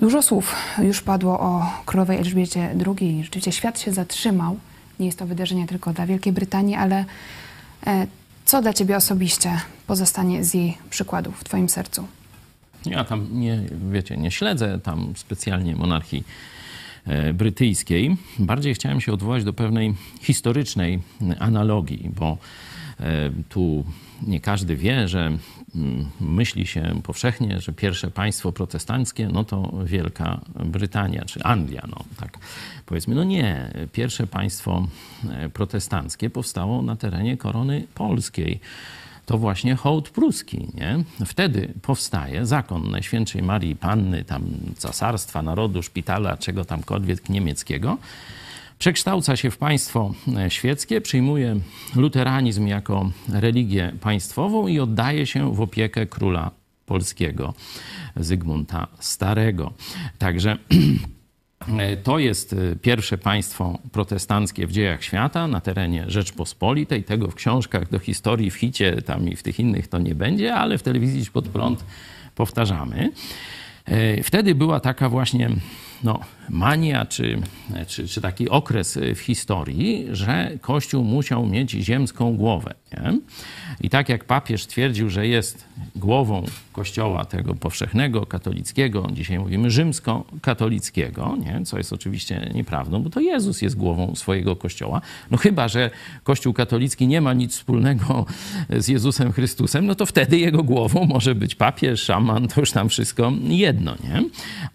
Dużo słów już padło o królowej Elżbiecie II. Rzeczywiście świat się zatrzymał. Nie jest to wydarzenie tylko dla Wielkiej Brytanii, ale e, co dla Ciebie osobiście pozostanie z jej przykładów w Twoim sercu? Ja tam nie, wiecie, nie śledzę tam specjalnie monarchii brytyjskiej. Bardziej chciałem się odwołać do pewnej historycznej analogii, bo e, tu nie każdy wie, że mm, myśli się powszechnie, że pierwsze państwo protestanckie no to Wielka Brytania czy Anglia, no tak powiedzmy. No nie, pierwsze państwo e, protestanckie powstało na terenie korony polskiej to właśnie hołd pruski. Nie? Wtedy powstaje zakon Najświętszej Marii Panny, tam cesarstwa, narodu, szpitala, czego tamkolwiek niemieckiego. Przekształca się w państwo świeckie, przyjmuje luteranizm jako religię państwową i oddaje się w opiekę króla polskiego, Zygmunta Starego. Także E, [clears throat] to jest e, pierwsze państwo protestanckie w dziejach świata na terenie Rzeczpospolitej. Tego w książkach do historii, w hicie tam i w tych innych to nie będzie, ale w telewizji pod prąd powtarzamy. E, wtedy była taka właśnie no, mania, czy, czy, czy taki okres w historii, że Kościół musiał mieć ziemską głowę. Nie? I tak jak papież twierdził, że jest głową Kościoła tego powszechnego, katolickiego, dzisiaj mówimy rzymsko-katolickiego, nie? co jest oczywiście nieprawdą, bo to Jezus jest głową swojego Kościoła. No chyba, że Kościół katolicki nie ma nic wspólnego z Jezusem Chrystusem, no to wtedy jego głową może być papież, szaman, to już tam wszystko jedno. Nie?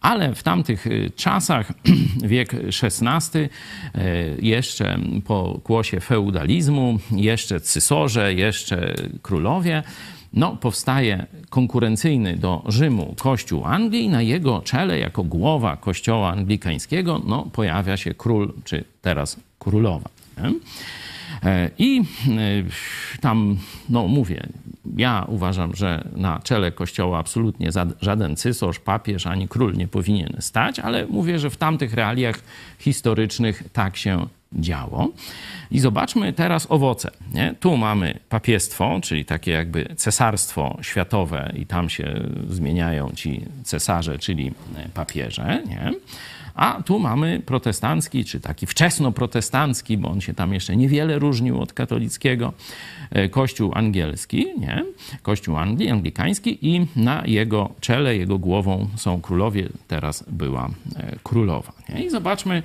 Ale w tamtych y, czasach, [clears throat] wiek XVI, y, jeszcze po kłosie feudalizmu, jeszcze cysorze, jeszcze królowie, no, powstaje konkurencyjny do Rzymu Kościół Anglii. Na jego czele, jako głowa Kościoła Anglikańskiego, no, pojawia się król, czy teraz królowa. E, I e, tam, no mówię, ja uważam, że na czele kościoła absolutnie żaden cysarz, papież ani król nie powinien stać, ale mówię, że w tamtych realiach historycznych tak się działo. I zobaczmy teraz owoce. Nie? Tu mamy papiestwo, czyli takie jakby cesarstwo światowe, i tam się zmieniają ci cesarze, czyli papieże. Nie? A tu mamy protestancki, czy taki wczesnoprotestancki, bo on się tam jeszcze niewiele różnił od katolickiego, e, kościół angielski, nie? kościół Anglii, anglikański i na jego czele, jego głową są królowie, teraz była e, królowa. Nie? I zobaczmy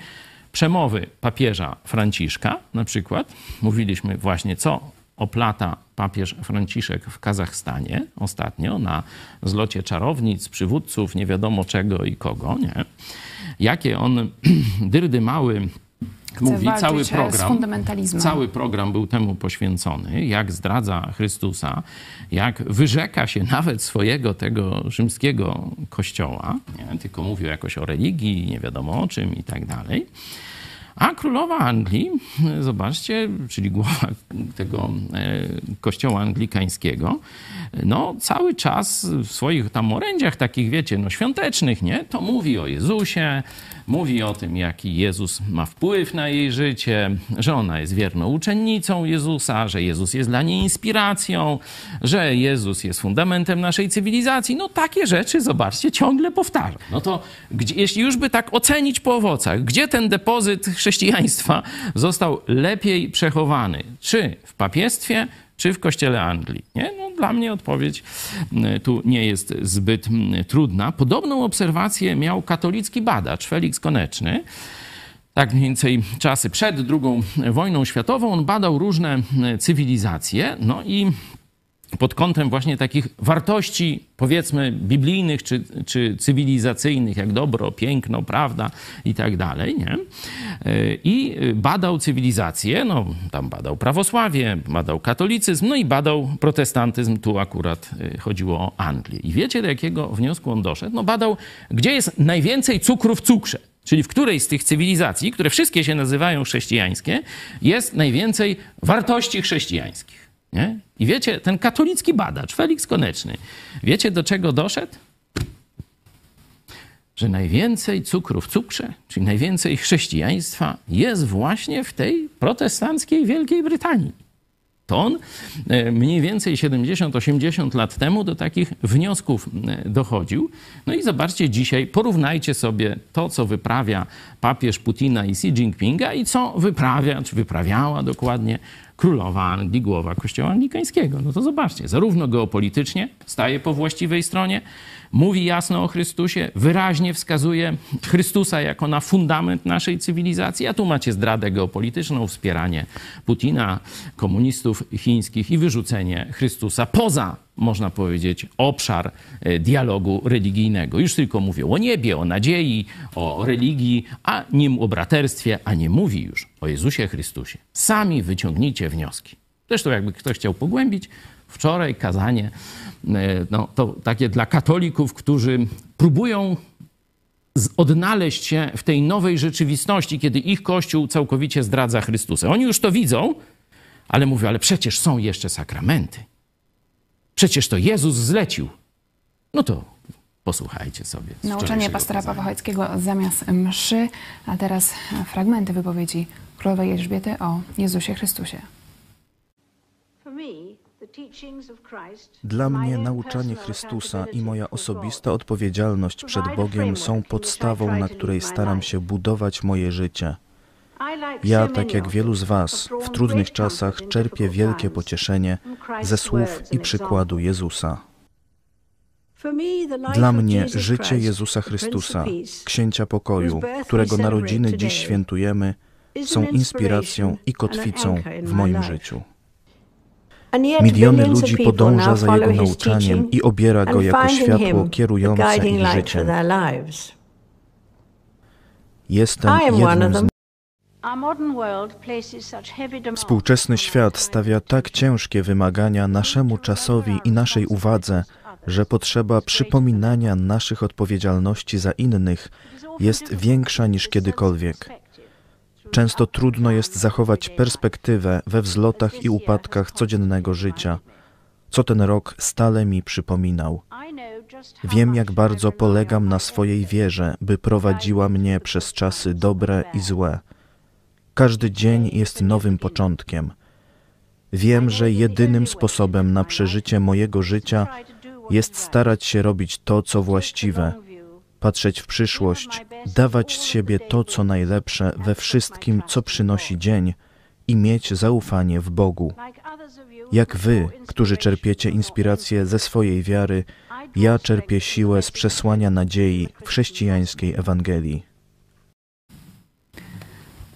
przemowy papieża Franciszka na przykład. Mówiliśmy właśnie, co oplata papież Franciszek w Kazachstanie ostatnio na zlocie czarownic, przywódców, nie wiadomo czego i kogo, nie? jakie on [clears throat] dyrdy mały mówi, cały program, cały program był temu poświęcony, jak zdradza Chrystusa, jak wyrzeka się nawet swojego tego rzymskiego kościoła, nie? tylko mówił jakoś o religii, nie wiadomo o czym i tak dalej. A królowa Anglii, [laughs] zobaczcie, czyli głowa tego e, kościoła anglikańskiego, no cały czas w swoich tam orędziach takich, wiecie, no świątecznych, nie? To mówi o Jezusie, mówi o tym, jaki Jezus ma wpływ na jej życie, że ona jest wierną uczennicą Jezusa, że Jezus jest dla niej inspiracją, że Jezus jest fundamentem naszej cywilizacji. No takie rzeczy, zobaczcie, ciągle powtarza. No to gdzie, jeśli już by tak ocenić po owocach, gdzie ten depozyt chrześcijaństwa został lepiej przechowany? Czy w papiestwie, czy w kościele Anglii? Nie? No, dla mnie odpowiedź mm, tu nie jest zbyt mm, trudna. Podobną obserwację miał katolicki badacz Felix Koneczny. Tak mniej więcej czasy przed II wojną światową on badał różne cywilizacje, no i pod kątem właśnie takich wartości, powiedzmy, biblijnych czy, czy cywilizacyjnych, jak dobro, piękno, prawda i tak dalej, nie? I badał cywilizację, no tam badał prawosławie, badał katolicyzm, no i badał protestantyzm, tu akurat y, chodziło o Anglię. I wiecie, do jakiego wniosku on doszedł? No badał, gdzie jest najwięcej cukru w cukrze. Czyli w której z tych cywilizacji, które wszystkie się nazywają chrześcijańskie, jest najwięcej wartości chrześcijańskich. Nie? I wiecie, ten katolicki badacz, Felix Koneczny, wiecie do czego doszedł? Że najwięcej cukru w cukrze, czyli najwięcej chrześcijaństwa jest właśnie w tej protestanckiej Wielkiej Brytanii. To on e, mniej więcej 70-80 lat temu do takich wniosków e, dochodził. No i zobaczcie dzisiaj, porównajcie sobie to, co wyprawia papież Putina i Xi Jinpinga i co wyprawia, czy wyprawiała dokładnie królowa Anglii, głowa kościoła anglikańskiego. No to zobaczcie, zarówno geopolitycznie staje po właściwej stronie, mówi jasno o Chrystusie, wyraźnie wskazuje Chrystusa jako na fundament naszej cywilizacji, a tu macie zdradę geopolityczną, wspieranie Putina, komunistów chińskich i wyrzucenie Chrystusa poza można powiedzieć, obszar e, dialogu religijnego. Już tylko mówią o niebie, o nadziei, o religii, a nim o braterstwie, a nie mówi już o Jezusie Chrystusie. Sami wyciągnijcie wnioski. Zresztą jakby ktoś chciał pogłębić, wczoraj kazanie, no, to takie dla katolików, którzy próbują odnaleźć się w tej nowej rzeczywistości, kiedy ich Kościół całkowicie zdradza Chrystusa. Oni już to widzą, ale mówią, ale przecież są jeszcze sakramenty. Przecież to Jezus zlecił. No to posłuchajcie sobie. Nauczanie pastora Pawła Chojeckiego zamiast mszy, a teraz fragmenty wypowiedzi królowej Elżbiety o Jezusie Chrystusie. Dla mnie nauczanie Chrystusa i moja osobista odpowiedzialność przed Bogiem są podstawą, na której staram się budować moje życie. Ja, tak jak wielu z Was, w trudnych czasach czerpię wielkie pocieszenie ze słów i przykładu Jezusa. Dla mnie życie Jezusa Chrystusa, Księcia Pokoju, którego narodziny dziś świętujemy, są inspiracją i kotwicą w moim życiu. Miliony ludzi podąża za Jego nauczaniem i obiera Go jako światło kierujące ich życiem. Jestem jednym z Współczesny świat stawia tak ciężkie wymagania naszemu czasowi i naszej uwadze, że potrzeba przypominania naszych odpowiedzialności za innych jest większa niż kiedykolwiek. Często trudno jest zachować perspektywę we wzlotach i upadkach codziennego życia. co ten rok stale mi przypominał. Wiem, jak bardzo polegam na swojej wierze, by prowadziła mnie przez czasy dobre i złe. Każdy dzień jest nowym początkiem. Wiem, że jedynym sposobem na przeżycie mojego życia jest starać się robić to, co właściwe, patrzeć w przyszłość, dawać z siebie to, co najlepsze we wszystkim, co przynosi dzień i mieć zaufanie w Bogu. Jak wy, którzy czerpiecie inspirację ze swojej wiary, ja czerpię siłę z przesłania nadziei w chrześcijańskiej Ewangelii.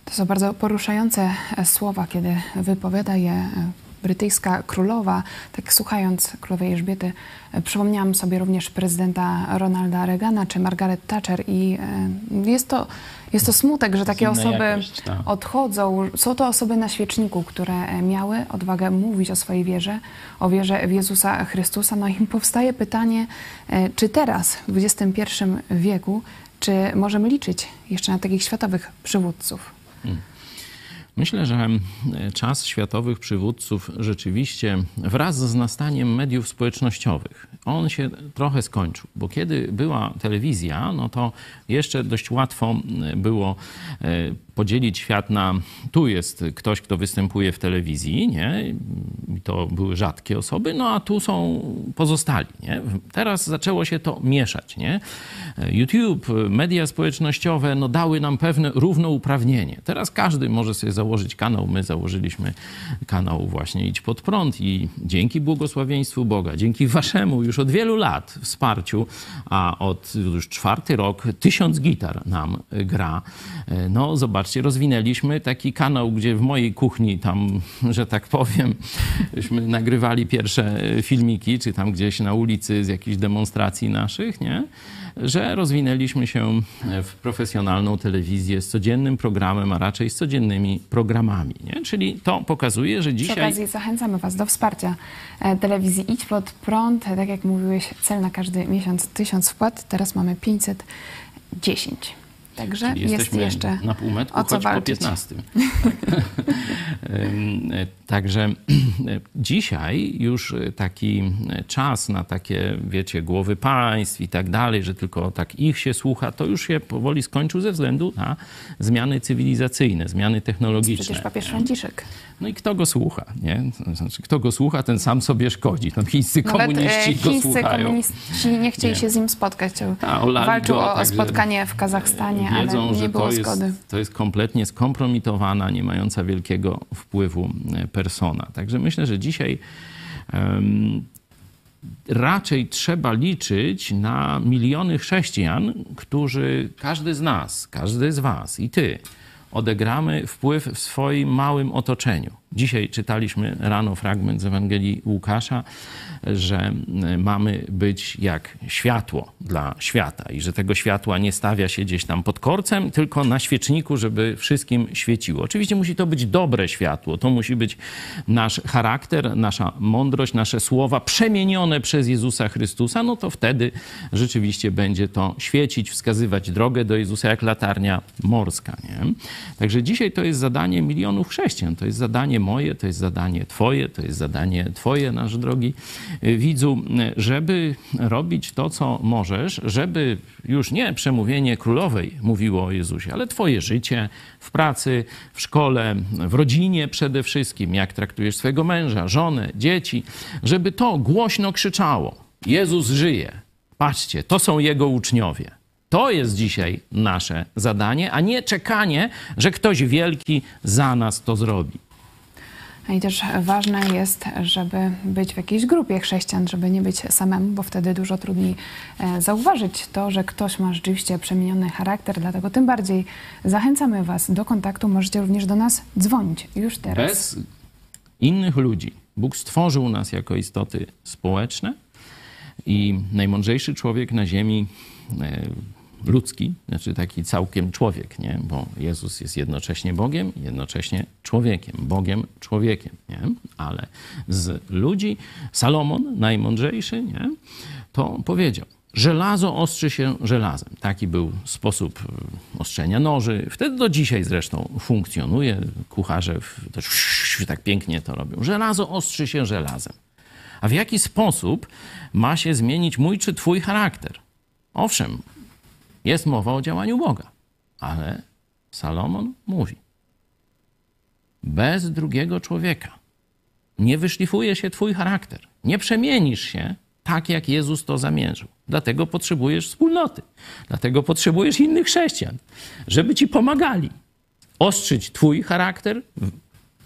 To są bardzo poruszające e, słowa, kiedy wypowiada je e, brytyjska królowa. Tak słuchając królowej Elżbiety, e, przypomniałam sobie również prezydenta Ronalda Reagana czy Margaret Thatcher i jest to, jest to smutek, że takie osoby jakość, tak. odchodzą. Są to osoby na świeczniku, które miały odwagę mówić o swojej wierze, o wierze w Jezusa Chrystusa. No i powstaje pytanie, czy teraz, w XXI wieku, czy możemy liczyć jeszcze na takich światowych przywódców? Hmm. Myślę, że czas światowych przywódców rzeczywiście wraz z nastaniem mediów społecznościowych, on się trochę skończył, bo kiedy była telewizja, no to jeszcze dość łatwo było e, podzielić świat na tu jest ktoś, kto występuje w telewizji, nie? I to były rzadkie osoby, no a tu są pozostali, nie? Teraz zaczęło się to mieszać, nie? YouTube, media społecznościowe, no dały nam pewne równouprawnienie. Teraz każdy może sobie założyć kanał. My założyliśmy kanał właśnie Idź Pod Prąd i dzięki błogosławieństwu Boga, dzięki waszemu już od wielu lat wsparciu, a od już czwarty rok tysiąc gitar nam gra, no zobacz, zobaczcie, rozwinęliśmy taki kanał, gdzie w mojej kuchni tam, że tak powiem, żeśmy nagrywali pierwsze filmiki, czy tam gdzieś na ulicy z jakichś demonstracji naszych, nie? że rozwinęliśmy się w profesjonalną telewizję z codziennym programem, a raczej z codziennymi programami. Nie? Czyli to pokazuje, że dzisiaj... Przy okazji zachęcamy Was do wsparcia e, telewizji Idź Pod Prąd. Tak jak mówiłeś, cel na każdy miesiąc 1000 wpłat, teraz mamy 510. Także jest jeszcze na półmetku, o co choć walczyć. po 15. [laughs] Także [clears throat] dzisiaj już taki czas na takie, wiecie, głowy państw i tak dalej, że tylko tak ich się słucha, to już się powoli skończył ze względu na zmiany cywilizacyjne, zmiany technologiczne. Przecież papież Franciszek. No i kto go słucha, nie? Znaczy, kto go słucha, ten sam sobie szkodzi. No, chińscy Nawet komuniści e, chińscy go słuchają. komuniści nie chcieli nie. się z nim spotkać. A, Walczył go, o, spotkanie w Kazachstanie, wiedzą, ale nie było to zgody. Jest, to jest kompletnie skompromitowana, nie mająca wielkiego wpływu e, persona. Także myślę, że dzisiaj um, raczej trzeba liczyć na miliony chrześcijan, którzy, każdy z nas, każdy z was i ty, odegramy wpływ w swoim małym otoczeniu. Dzisiaj czytaliśmy rano fragment z Ewangelii Łukasza, że mamy być jak światło dla świata i że tego światła nie stawia się gdzieś tam pod korcem, tylko na świeczniku, żeby wszystkim świeciło. Oczywiście musi to być dobre światło, to musi być nasz charakter, nasza mądrość, nasze słowa przemienione przez Jezusa Chrystusa, no to wtedy rzeczywiście będzie to świecić, wskazywać drogę do Jezusa jak latarnia morska. Nie? Także dzisiaj to jest zadanie milionów chrześcijan, to jest zadanie moje, to jest zadanie Twoje, to jest zadanie Twoje, nasz drogi widzu, żeby robić to, co możesz, żeby już nie przemówienie królowej mówiło o Jezusie, ale Twoje życie w pracy, w szkole, w rodzinie przede wszystkim, jak traktujesz swojego męża, żonę, dzieci, żeby to głośno krzyczało: Jezus żyje. Patrzcie, to są jego uczniowie. To jest dzisiaj nasze zadanie, a nie czekanie, że ktoś wielki za nas to zrobi. I też ważne jest, żeby być w jakiejś grupie chrześcijan, żeby nie być samemu, bo wtedy dużo trudniej e, zauważyć to, że ktoś ma rzeczywiście przemieniony charakter. Dlatego tym bardziej zachęcamy Was do kontaktu. Możecie również do nas dzwonić już teraz. Bez innych ludzi. Bóg stworzył nas jako istoty społeczne i najmądrzejszy człowiek na ziemi e, ludzki, znaczy taki całkiem człowiek, nie? bo Jezus jest jednocześnie Bogiem, jednocześnie człowiekiem, Bogiem, człowiekiem, nie? ale z ludzi Salomon, najmądrzejszy, nie? to powiedział, Żelazo ostrzy się żelazem. Taki był sposób e, ostrzenia noży. Wtedy do dzisiaj zresztą funkcjonuje. Kucharze też tak pięknie to robią. Żelazo ostrzy się żelazem. A w jaki sposób ma się zmienić mój czy twój charakter? Owszem, jest mowa o działaniu Boga, ale Salomon mówi: bez drugiego człowieka nie wyszlifuje się twój charakter, nie przemienisz się tak, jak Jezus to zamierzył. Dlatego potrzebujesz wspólnoty, dlatego potrzebujesz innych chrześcijan, żeby ci pomagali ostrzyć twój charakter,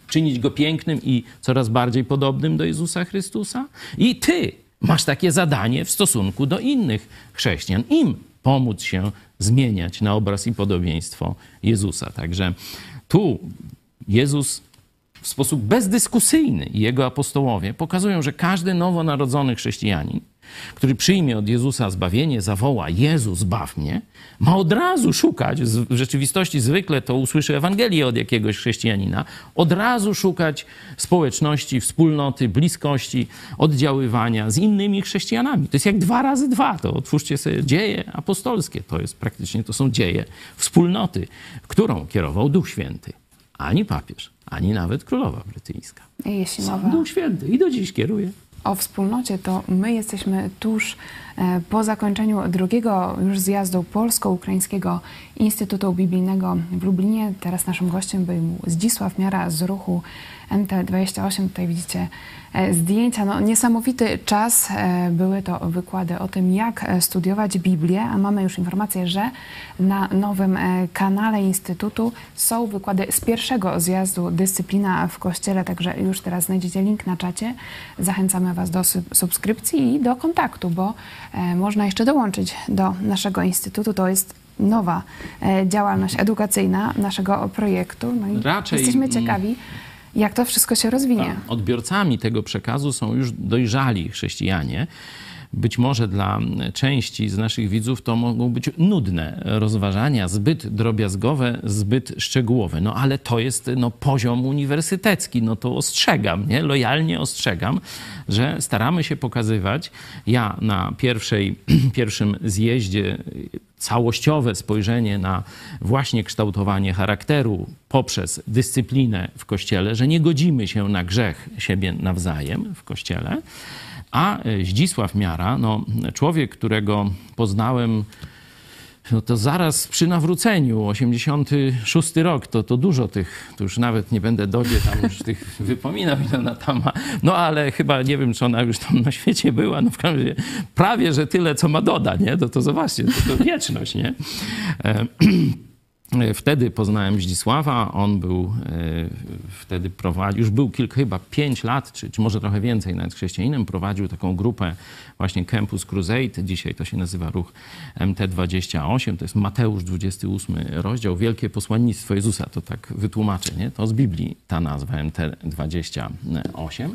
czynić go pięknym i coraz bardziej podobnym do Jezusa Chrystusa. I ty masz takie zadanie w stosunku do innych chrześcijan, im pomóc się zmieniać na obraz i podobieństwo Jezusa. Także tu Jezus w sposób bezdyskusyjny i jego apostołowie pokazują, że każdy nowonarodzony chrześcijanin, który przyjmie od Jezusa zbawienie, zawoła Jezus, zbaw mnie, ma od razu szukać, w rzeczywistości zwykle to usłyszy Ewangelię od jakiegoś chrześcijanina, od razu szukać społeczności, wspólnoty, bliskości, oddziaływania z innymi chrześcijanami. To jest jak dwa razy dwa. To otwórzcie sobie dzieje apostolskie. To jest praktycznie, to są dzieje wspólnoty, którą kierował Duch Święty. Ani papież, ani nawet królowa brytyjska. Jeśli Sam Duch Święty i do dziś kieruje. O wspólnocie, to my jesteśmy tuż po zakończeniu drugiego już zjazdu Polsko-Ukraińskiego Instytutu Biblijnego w Lublinie. Teraz naszym gościem był Zdzisław Miara z ruchu MT28. Tutaj widzicie e, zdjęcia. No, niesamowity czas. E, Były to wykłady o tym, jak e, studiować Biblię, a mamy już informację, że na nowym e, kanale Instytutu są wykłady z pierwszego zjazdu Dyscyplina w Kościele, także już teraz znajdziecie link na czacie. Zachęcamy Was do sub- subskrypcji i do kontaktu, bo e, można jeszcze dołączyć do naszego Instytutu. To jest nowa e, działalność edukacyjna naszego projektu. No i Raczej, jesteśmy ciekawi, jak to wszystko się rozwinie. Odbiorcami tego przekazu są już dojrzali chrześcijanie. Być może dla części z naszych widzów to mogą być nudne rozważania, zbyt drobiazgowe, zbyt szczegółowe. No ale to jest no, poziom uniwersytecki. No to ostrzegam, nie? lojalnie ostrzegam, że staramy się pokazywać. Ja na pierwszej, [clears throat] pierwszym zjeździe całościowe spojrzenie na właśnie kształtowanie charakteru poprzez dyscyplinę w kościele, że nie godzimy się na grzech siebie nawzajem w kościele. A e, Zdzisław Miara, no, człowiek, którego poznałem no to zaraz przy nawróceniu, 86 rok, to, to dużo tych, to już nawet nie będę dodzie tam już tych [laughs] wypominał, ile ona tam ma. No ale chyba nie wiem, czy ona już tam na świecie była, no w każdym razie prawie, że tyle, co ma doda, nie? To, to zobaczcie, to, to wieczność, nie? [clears throat] E, Wtedy poznałem Zdzisława, on był e, wtedy prowadził, już był kilka, chyba pięć lat, czy, czy może trochę więcej nawet chrześcijaninem, prowadził taką grupę właśnie Campus Crusade, dzisiaj to się nazywa ruch MT28, to jest Mateusz 28 rozdział, Wielkie Posłannictwo Jezusa, to tak wytłumaczę, nie? To z Biblii ta nazwa MT28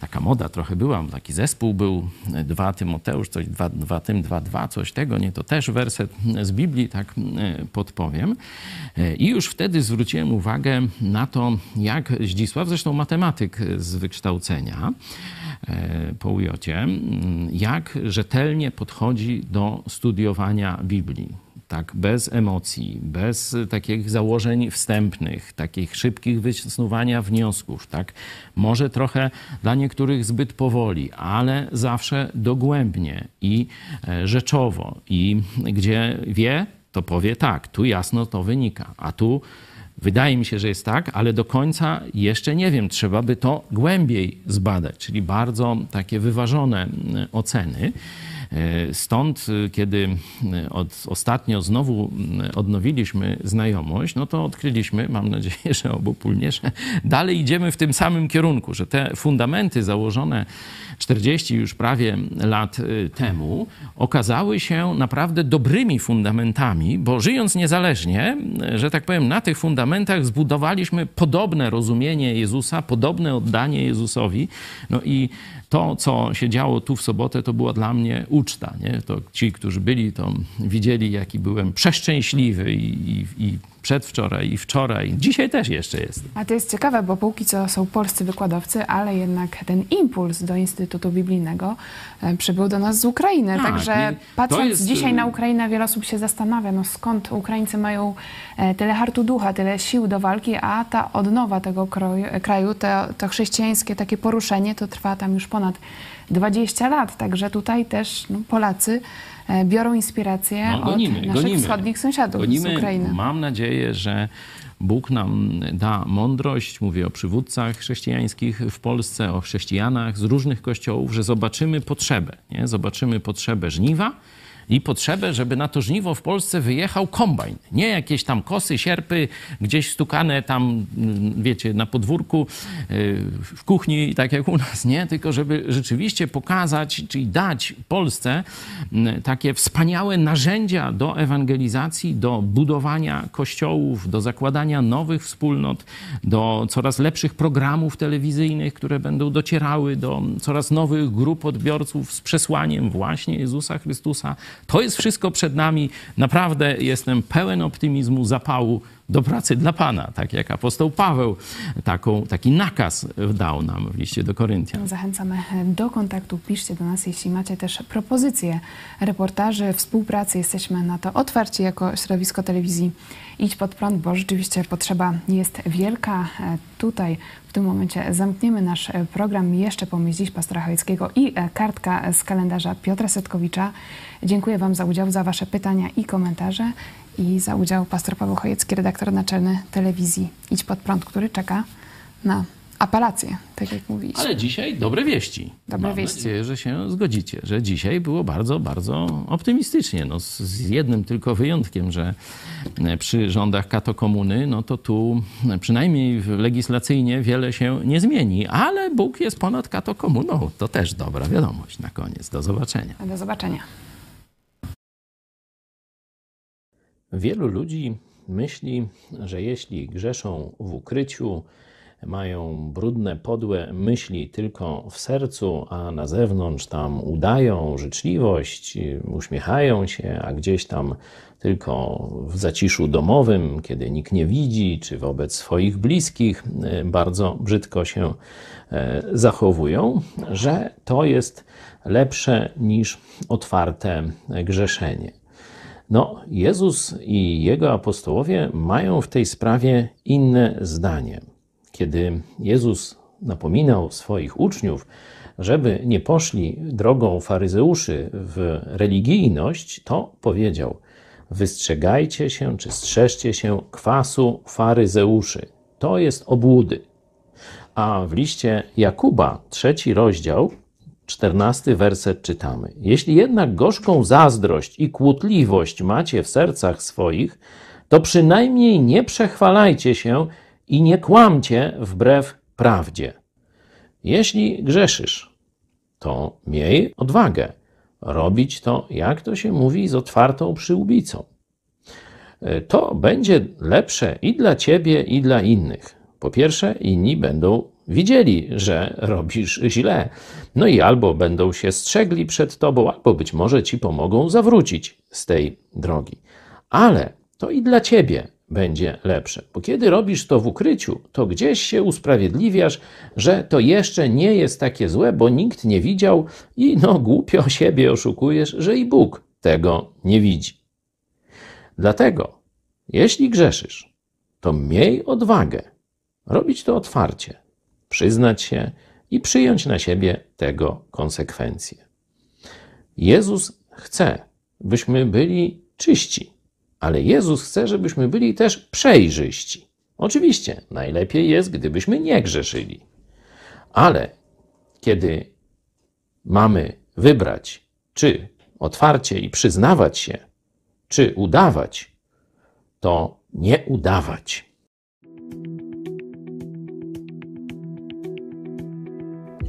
taka moda trochę była, taki zespół był, dwa Tymoteusz, coś, dwa, dwa tym, dwa, dwa, coś tego, nie, to też werset z Biblii, tak e, podpowiem. E, I już wtedy zwróciłem uwagę na to, jak Zdzisław, zresztą matematyk z wykształcenia, e, po ujocie, jak rzetelnie podchodzi do studiowania Biblii tak bez emocji, bez takich założeń wstępnych, takich szybkich wysnuwania wniosków, tak? Może trochę dla niektórych zbyt powoli, ale zawsze dogłębnie i e, rzeczowo i gdzie wie, to powie tak, tu jasno to wynika, a tu Wydaje mi się, że jest tak, ale do końca jeszcze nie wiem. Trzeba by to głębiej zbadać, czyli bardzo takie wyważone oceny. E, Stąd, y, kiedy y, od, ostatnio znowu odnowiliśmy znajomość, no to odkryliśmy, mam nadzieję, [laughs] że obopólnie, że dalej idziemy w tym samym kierunku, że te fundamenty założone 40 już prawie lat temu okazały się naprawdę dobrymi fundamentami, bo żyjąc niezależnie, że tak powiem, na tych fundamentach zbudowaliśmy podobne rozumienie Jezusa, podobne oddanie Jezusowi. No i to, co się działo tu w sobotę, to była dla mnie uczta. Nie? To ci, którzy byli, to widzieli, jaki byłem przeszczęśliwy i, i, i przedwczoraj, i wczoraj. Dzisiaj też jeszcze jest. A to jest ciekawe, bo póki co są polscy wykładowcy, ale jednak ten impuls do Instytutu Biblijnego e, przybył do nas z Ukrainy. Tak, Także patrząc jest, dzisiaj y- na Ukrainę, wiele osób się zastanawia, no skąd Ukraińcy mają e, tyle hartu ducha, tyle sił do walki, a ta odnowa tego kroju, kraju, to, to chrześcijańskie takie poruszenie, to trwa tam już ponad 20 lat. Także tutaj też no, Polacy e, biorą inspirację No, gonimy, od naszych gonimy. wschodnich sąsiadów Gonimy. z Ukrainy. Mam nadzieję, że Bóg nam da mądrość, mówię o przywódcach chrześcijańskich w Polsce, o chrześcijanach z różnych kościołów, że zobaczymy potrzebę. Nie? Zobaczymy potrzebę żniwa i potrzebę, żeby na to żniwo w Polsce wyjechał kombajn. Nie jakieś tam kosy, sierpy, gdzieś stukane tam, mm, wiecie, na podwórku, yy, w kuchni, tak jak u nas, nie? Tylko żeby rzeczywiście pokazać, czyli dać Polsce mm, takie wspaniałe narzędzia do ewangelizacji, do budowania kościołów, do zakładania nowych wspólnot, do coraz lepszych programów telewizyjnych, które będą docierały do coraz nowych grup odbiorców z przesłaniem właśnie Jezusa Chrystusa. To jest wszystko przed nami. Naprawdę jestem pełen optymizmu, zapału do pracy dla Pana, tak jak apostoł Paweł taką, taki nakaz dał nam w liście do Koryntian. Zachęcamy do kontaktu. Piszcie do nas, jeśli macie też propozycje reportaży, współpracy. Jesteśmy na to otwarci jako środowisko telewizji Idź Pod Prąd, bo rzeczywiście potrzeba jest wielka. E, Tutaj w tym momencie zamkniemy nasz e, program. Jeszcze pomyśl dziś pastora Chojeckiego i e, kartka z kalendarza Piotra Setkowicza. Dziękuję Wam za udział, za Wasze pytania i komentarze i za udział pastor Paweł Chojecki, redaktor naczelny telewizji Idź Pod Prąd, który czeka na apelację, tak jak mówiliśmy. Ale dzisiaj dobre wieści. Dobre Mam wieści. nadzieję, że się zgodzicie, że dzisiaj było bardzo, bardzo optymistycznie. No, z, z jednym tylko wyjątkiem, że e, przy rządach katokomuny, no to tu e, przynajmniej legislacyjnie wiele się nie zmieni, ale Bóg jest ponad katokomuną. To też dobra wiadomość na koniec. Do zobaczenia. Do zobaczenia. Wielu ludzi myśli, że jeśli grzeszą w ukryciu, mają brudne, podłe myśli tylko w sercu, a na zewnątrz tam udają życzliwość, uśmiechają się, a gdzieś tam tylko w zaciszu domowym, kiedy nikt nie widzi, czy wobec swoich bliskich, e, bardzo brzydko się e, zachowują, że to jest lepsze niż otwarte grzeszenie. No, Jezus i jego apostołowie mają w tej sprawie inne zdanie. Kiedy Jezus napominał swoich uczniów, żeby nie poszli drogą faryzeuszy w religijność, to powiedział: Wystrzegajcie się, czy strzeżcie się kwasu faryzeuszy. To jest obłudy. A w liście Jakuba, trzeci rozdział, czternasty werset czytamy. Jeśli jednak gorzką zazdrość i kłótliwość macie w sercach swoich, to przynajmniej nie przechwalajcie się i nie kłamcie wbrew prawdzie. Jeśli grzeszysz, to miej odwagę robić to, jak to się mówi, z otwartą przyłbicą. To będzie lepsze i dla ciebie, i dla innych. Po pierwsze, inni będą widzieli, że robisz źle. No i albo będą się strzegli przed tobą, albo być może ci pomogą zawrócić z tej drogi. Ale to i dla ciebie będzie lepsze, bo kiedy robisz to w ukryciu, to gdzieś się usprawiedliwiasz, że to jeszcze nie jest takie złe, bo nikt nie widział i no głupio [laughs] siebie oszukujesz, że i Bóg tego nie widzi. Dlatego, jeśli grzeszysz, to miej odwagę robić to otwarcie, przyznać się i przyjąć na siebie tego konsekwencje. Jezus chce, byśmy byli czyści, ale Jezus chce, żebyśmy byli też przejrzyści. Oczywiście, najlepiej jest, gdybyśmy nie grzeszyli. Ale kiedy mamy wybrać, czy otwarcie i przyznawać się, czy udawać, to nie udawać.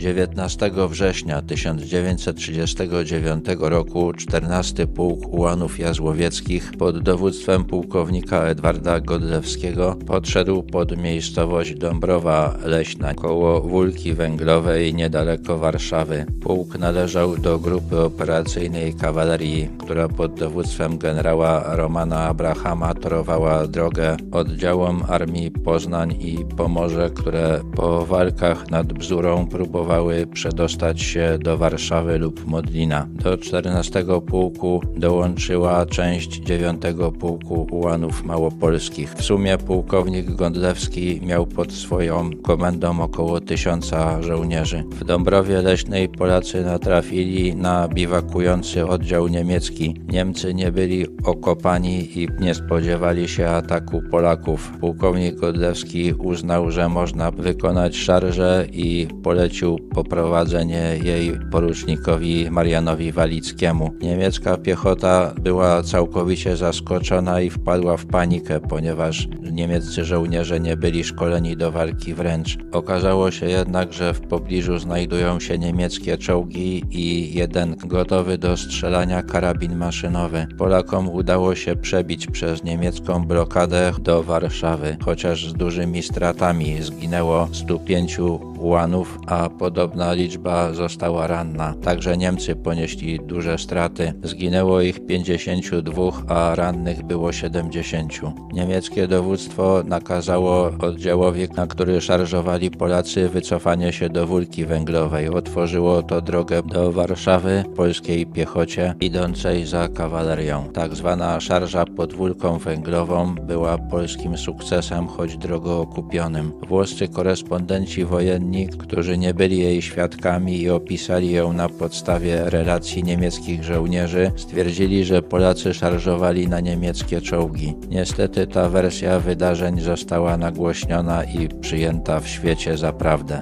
19 września 1939 roku 14 Pułk Ułanów Jazłowieckich pod dowództwem pułkownika Edwarda Godlewskiego podszedł pod miejscowość Dąbrowa Leśna koło Wólki Węglowej niedaleko Warszawy. Pułk należał do grupy operacyjnej kawalerii, która pod dowództwem generała Romana Abrahama torowała drogę oddziałom Armii Poznań i Pomorze, które po walkach nad Bzurą próbowały przedostać się do Warszawy lub Modlina. Do 14 pułku dołączyła część 9 pułku ułanów małopolskich. W sumie pułkownik Gondlewski miał pod swoją komendą około tysiąca żołnierzy. W Dąbrowie Leśnej Polacy natrafili na biwakujący oddział niemiecki. Niemcy nie byli okopani i nie spodziewali się ataku Polaków. Pułkownik Godlewski uznał, że można wykonać szarżę i polecił poprowadzenie jej porucznikowi Marianowi Walickiemu. Niemiecka piechota była całkowicie zaskoczona i wpadła w panikę, ponieważ niemieccy żołnierze nie byli szkoleni do walki wręcz. Okazało się jednak, że w pobliżu znajdują się niemieckie czołgi i jeden gotowy do strzelania karabin maszynowy. Polakom udało się przebić przez niemiecką blokadę do Warszawy, chociaż z dużymi stratami zginęło 105 ułanów, a podobna liczba została ranna. Także Niemcy ponieśli duże straty. Zginęło ich 52, a rannych było 70. Niemieckie dowództwo nakazało oddziałowi, na który szarżowali Polacy, wycofanie się do Wólki Węglowej. Otworzyło to drogę do Warszawy polskiej piechocie idącej za kawalerią. Tak zwana szarża pod Wólką Węglową była polskim sukcesem, choć drogo okupionym. Włoscy korespondenci wojenni, którzy nie byli jej świadkami i opisali ją na podstawie relacji niemieckich żołnierzy, stwierdzili, że Polacy szarżowali na niemieckie czołgi. Niestety ta wersja wydarzeń została nagłośniona i przyjęta w świecie za prawdę.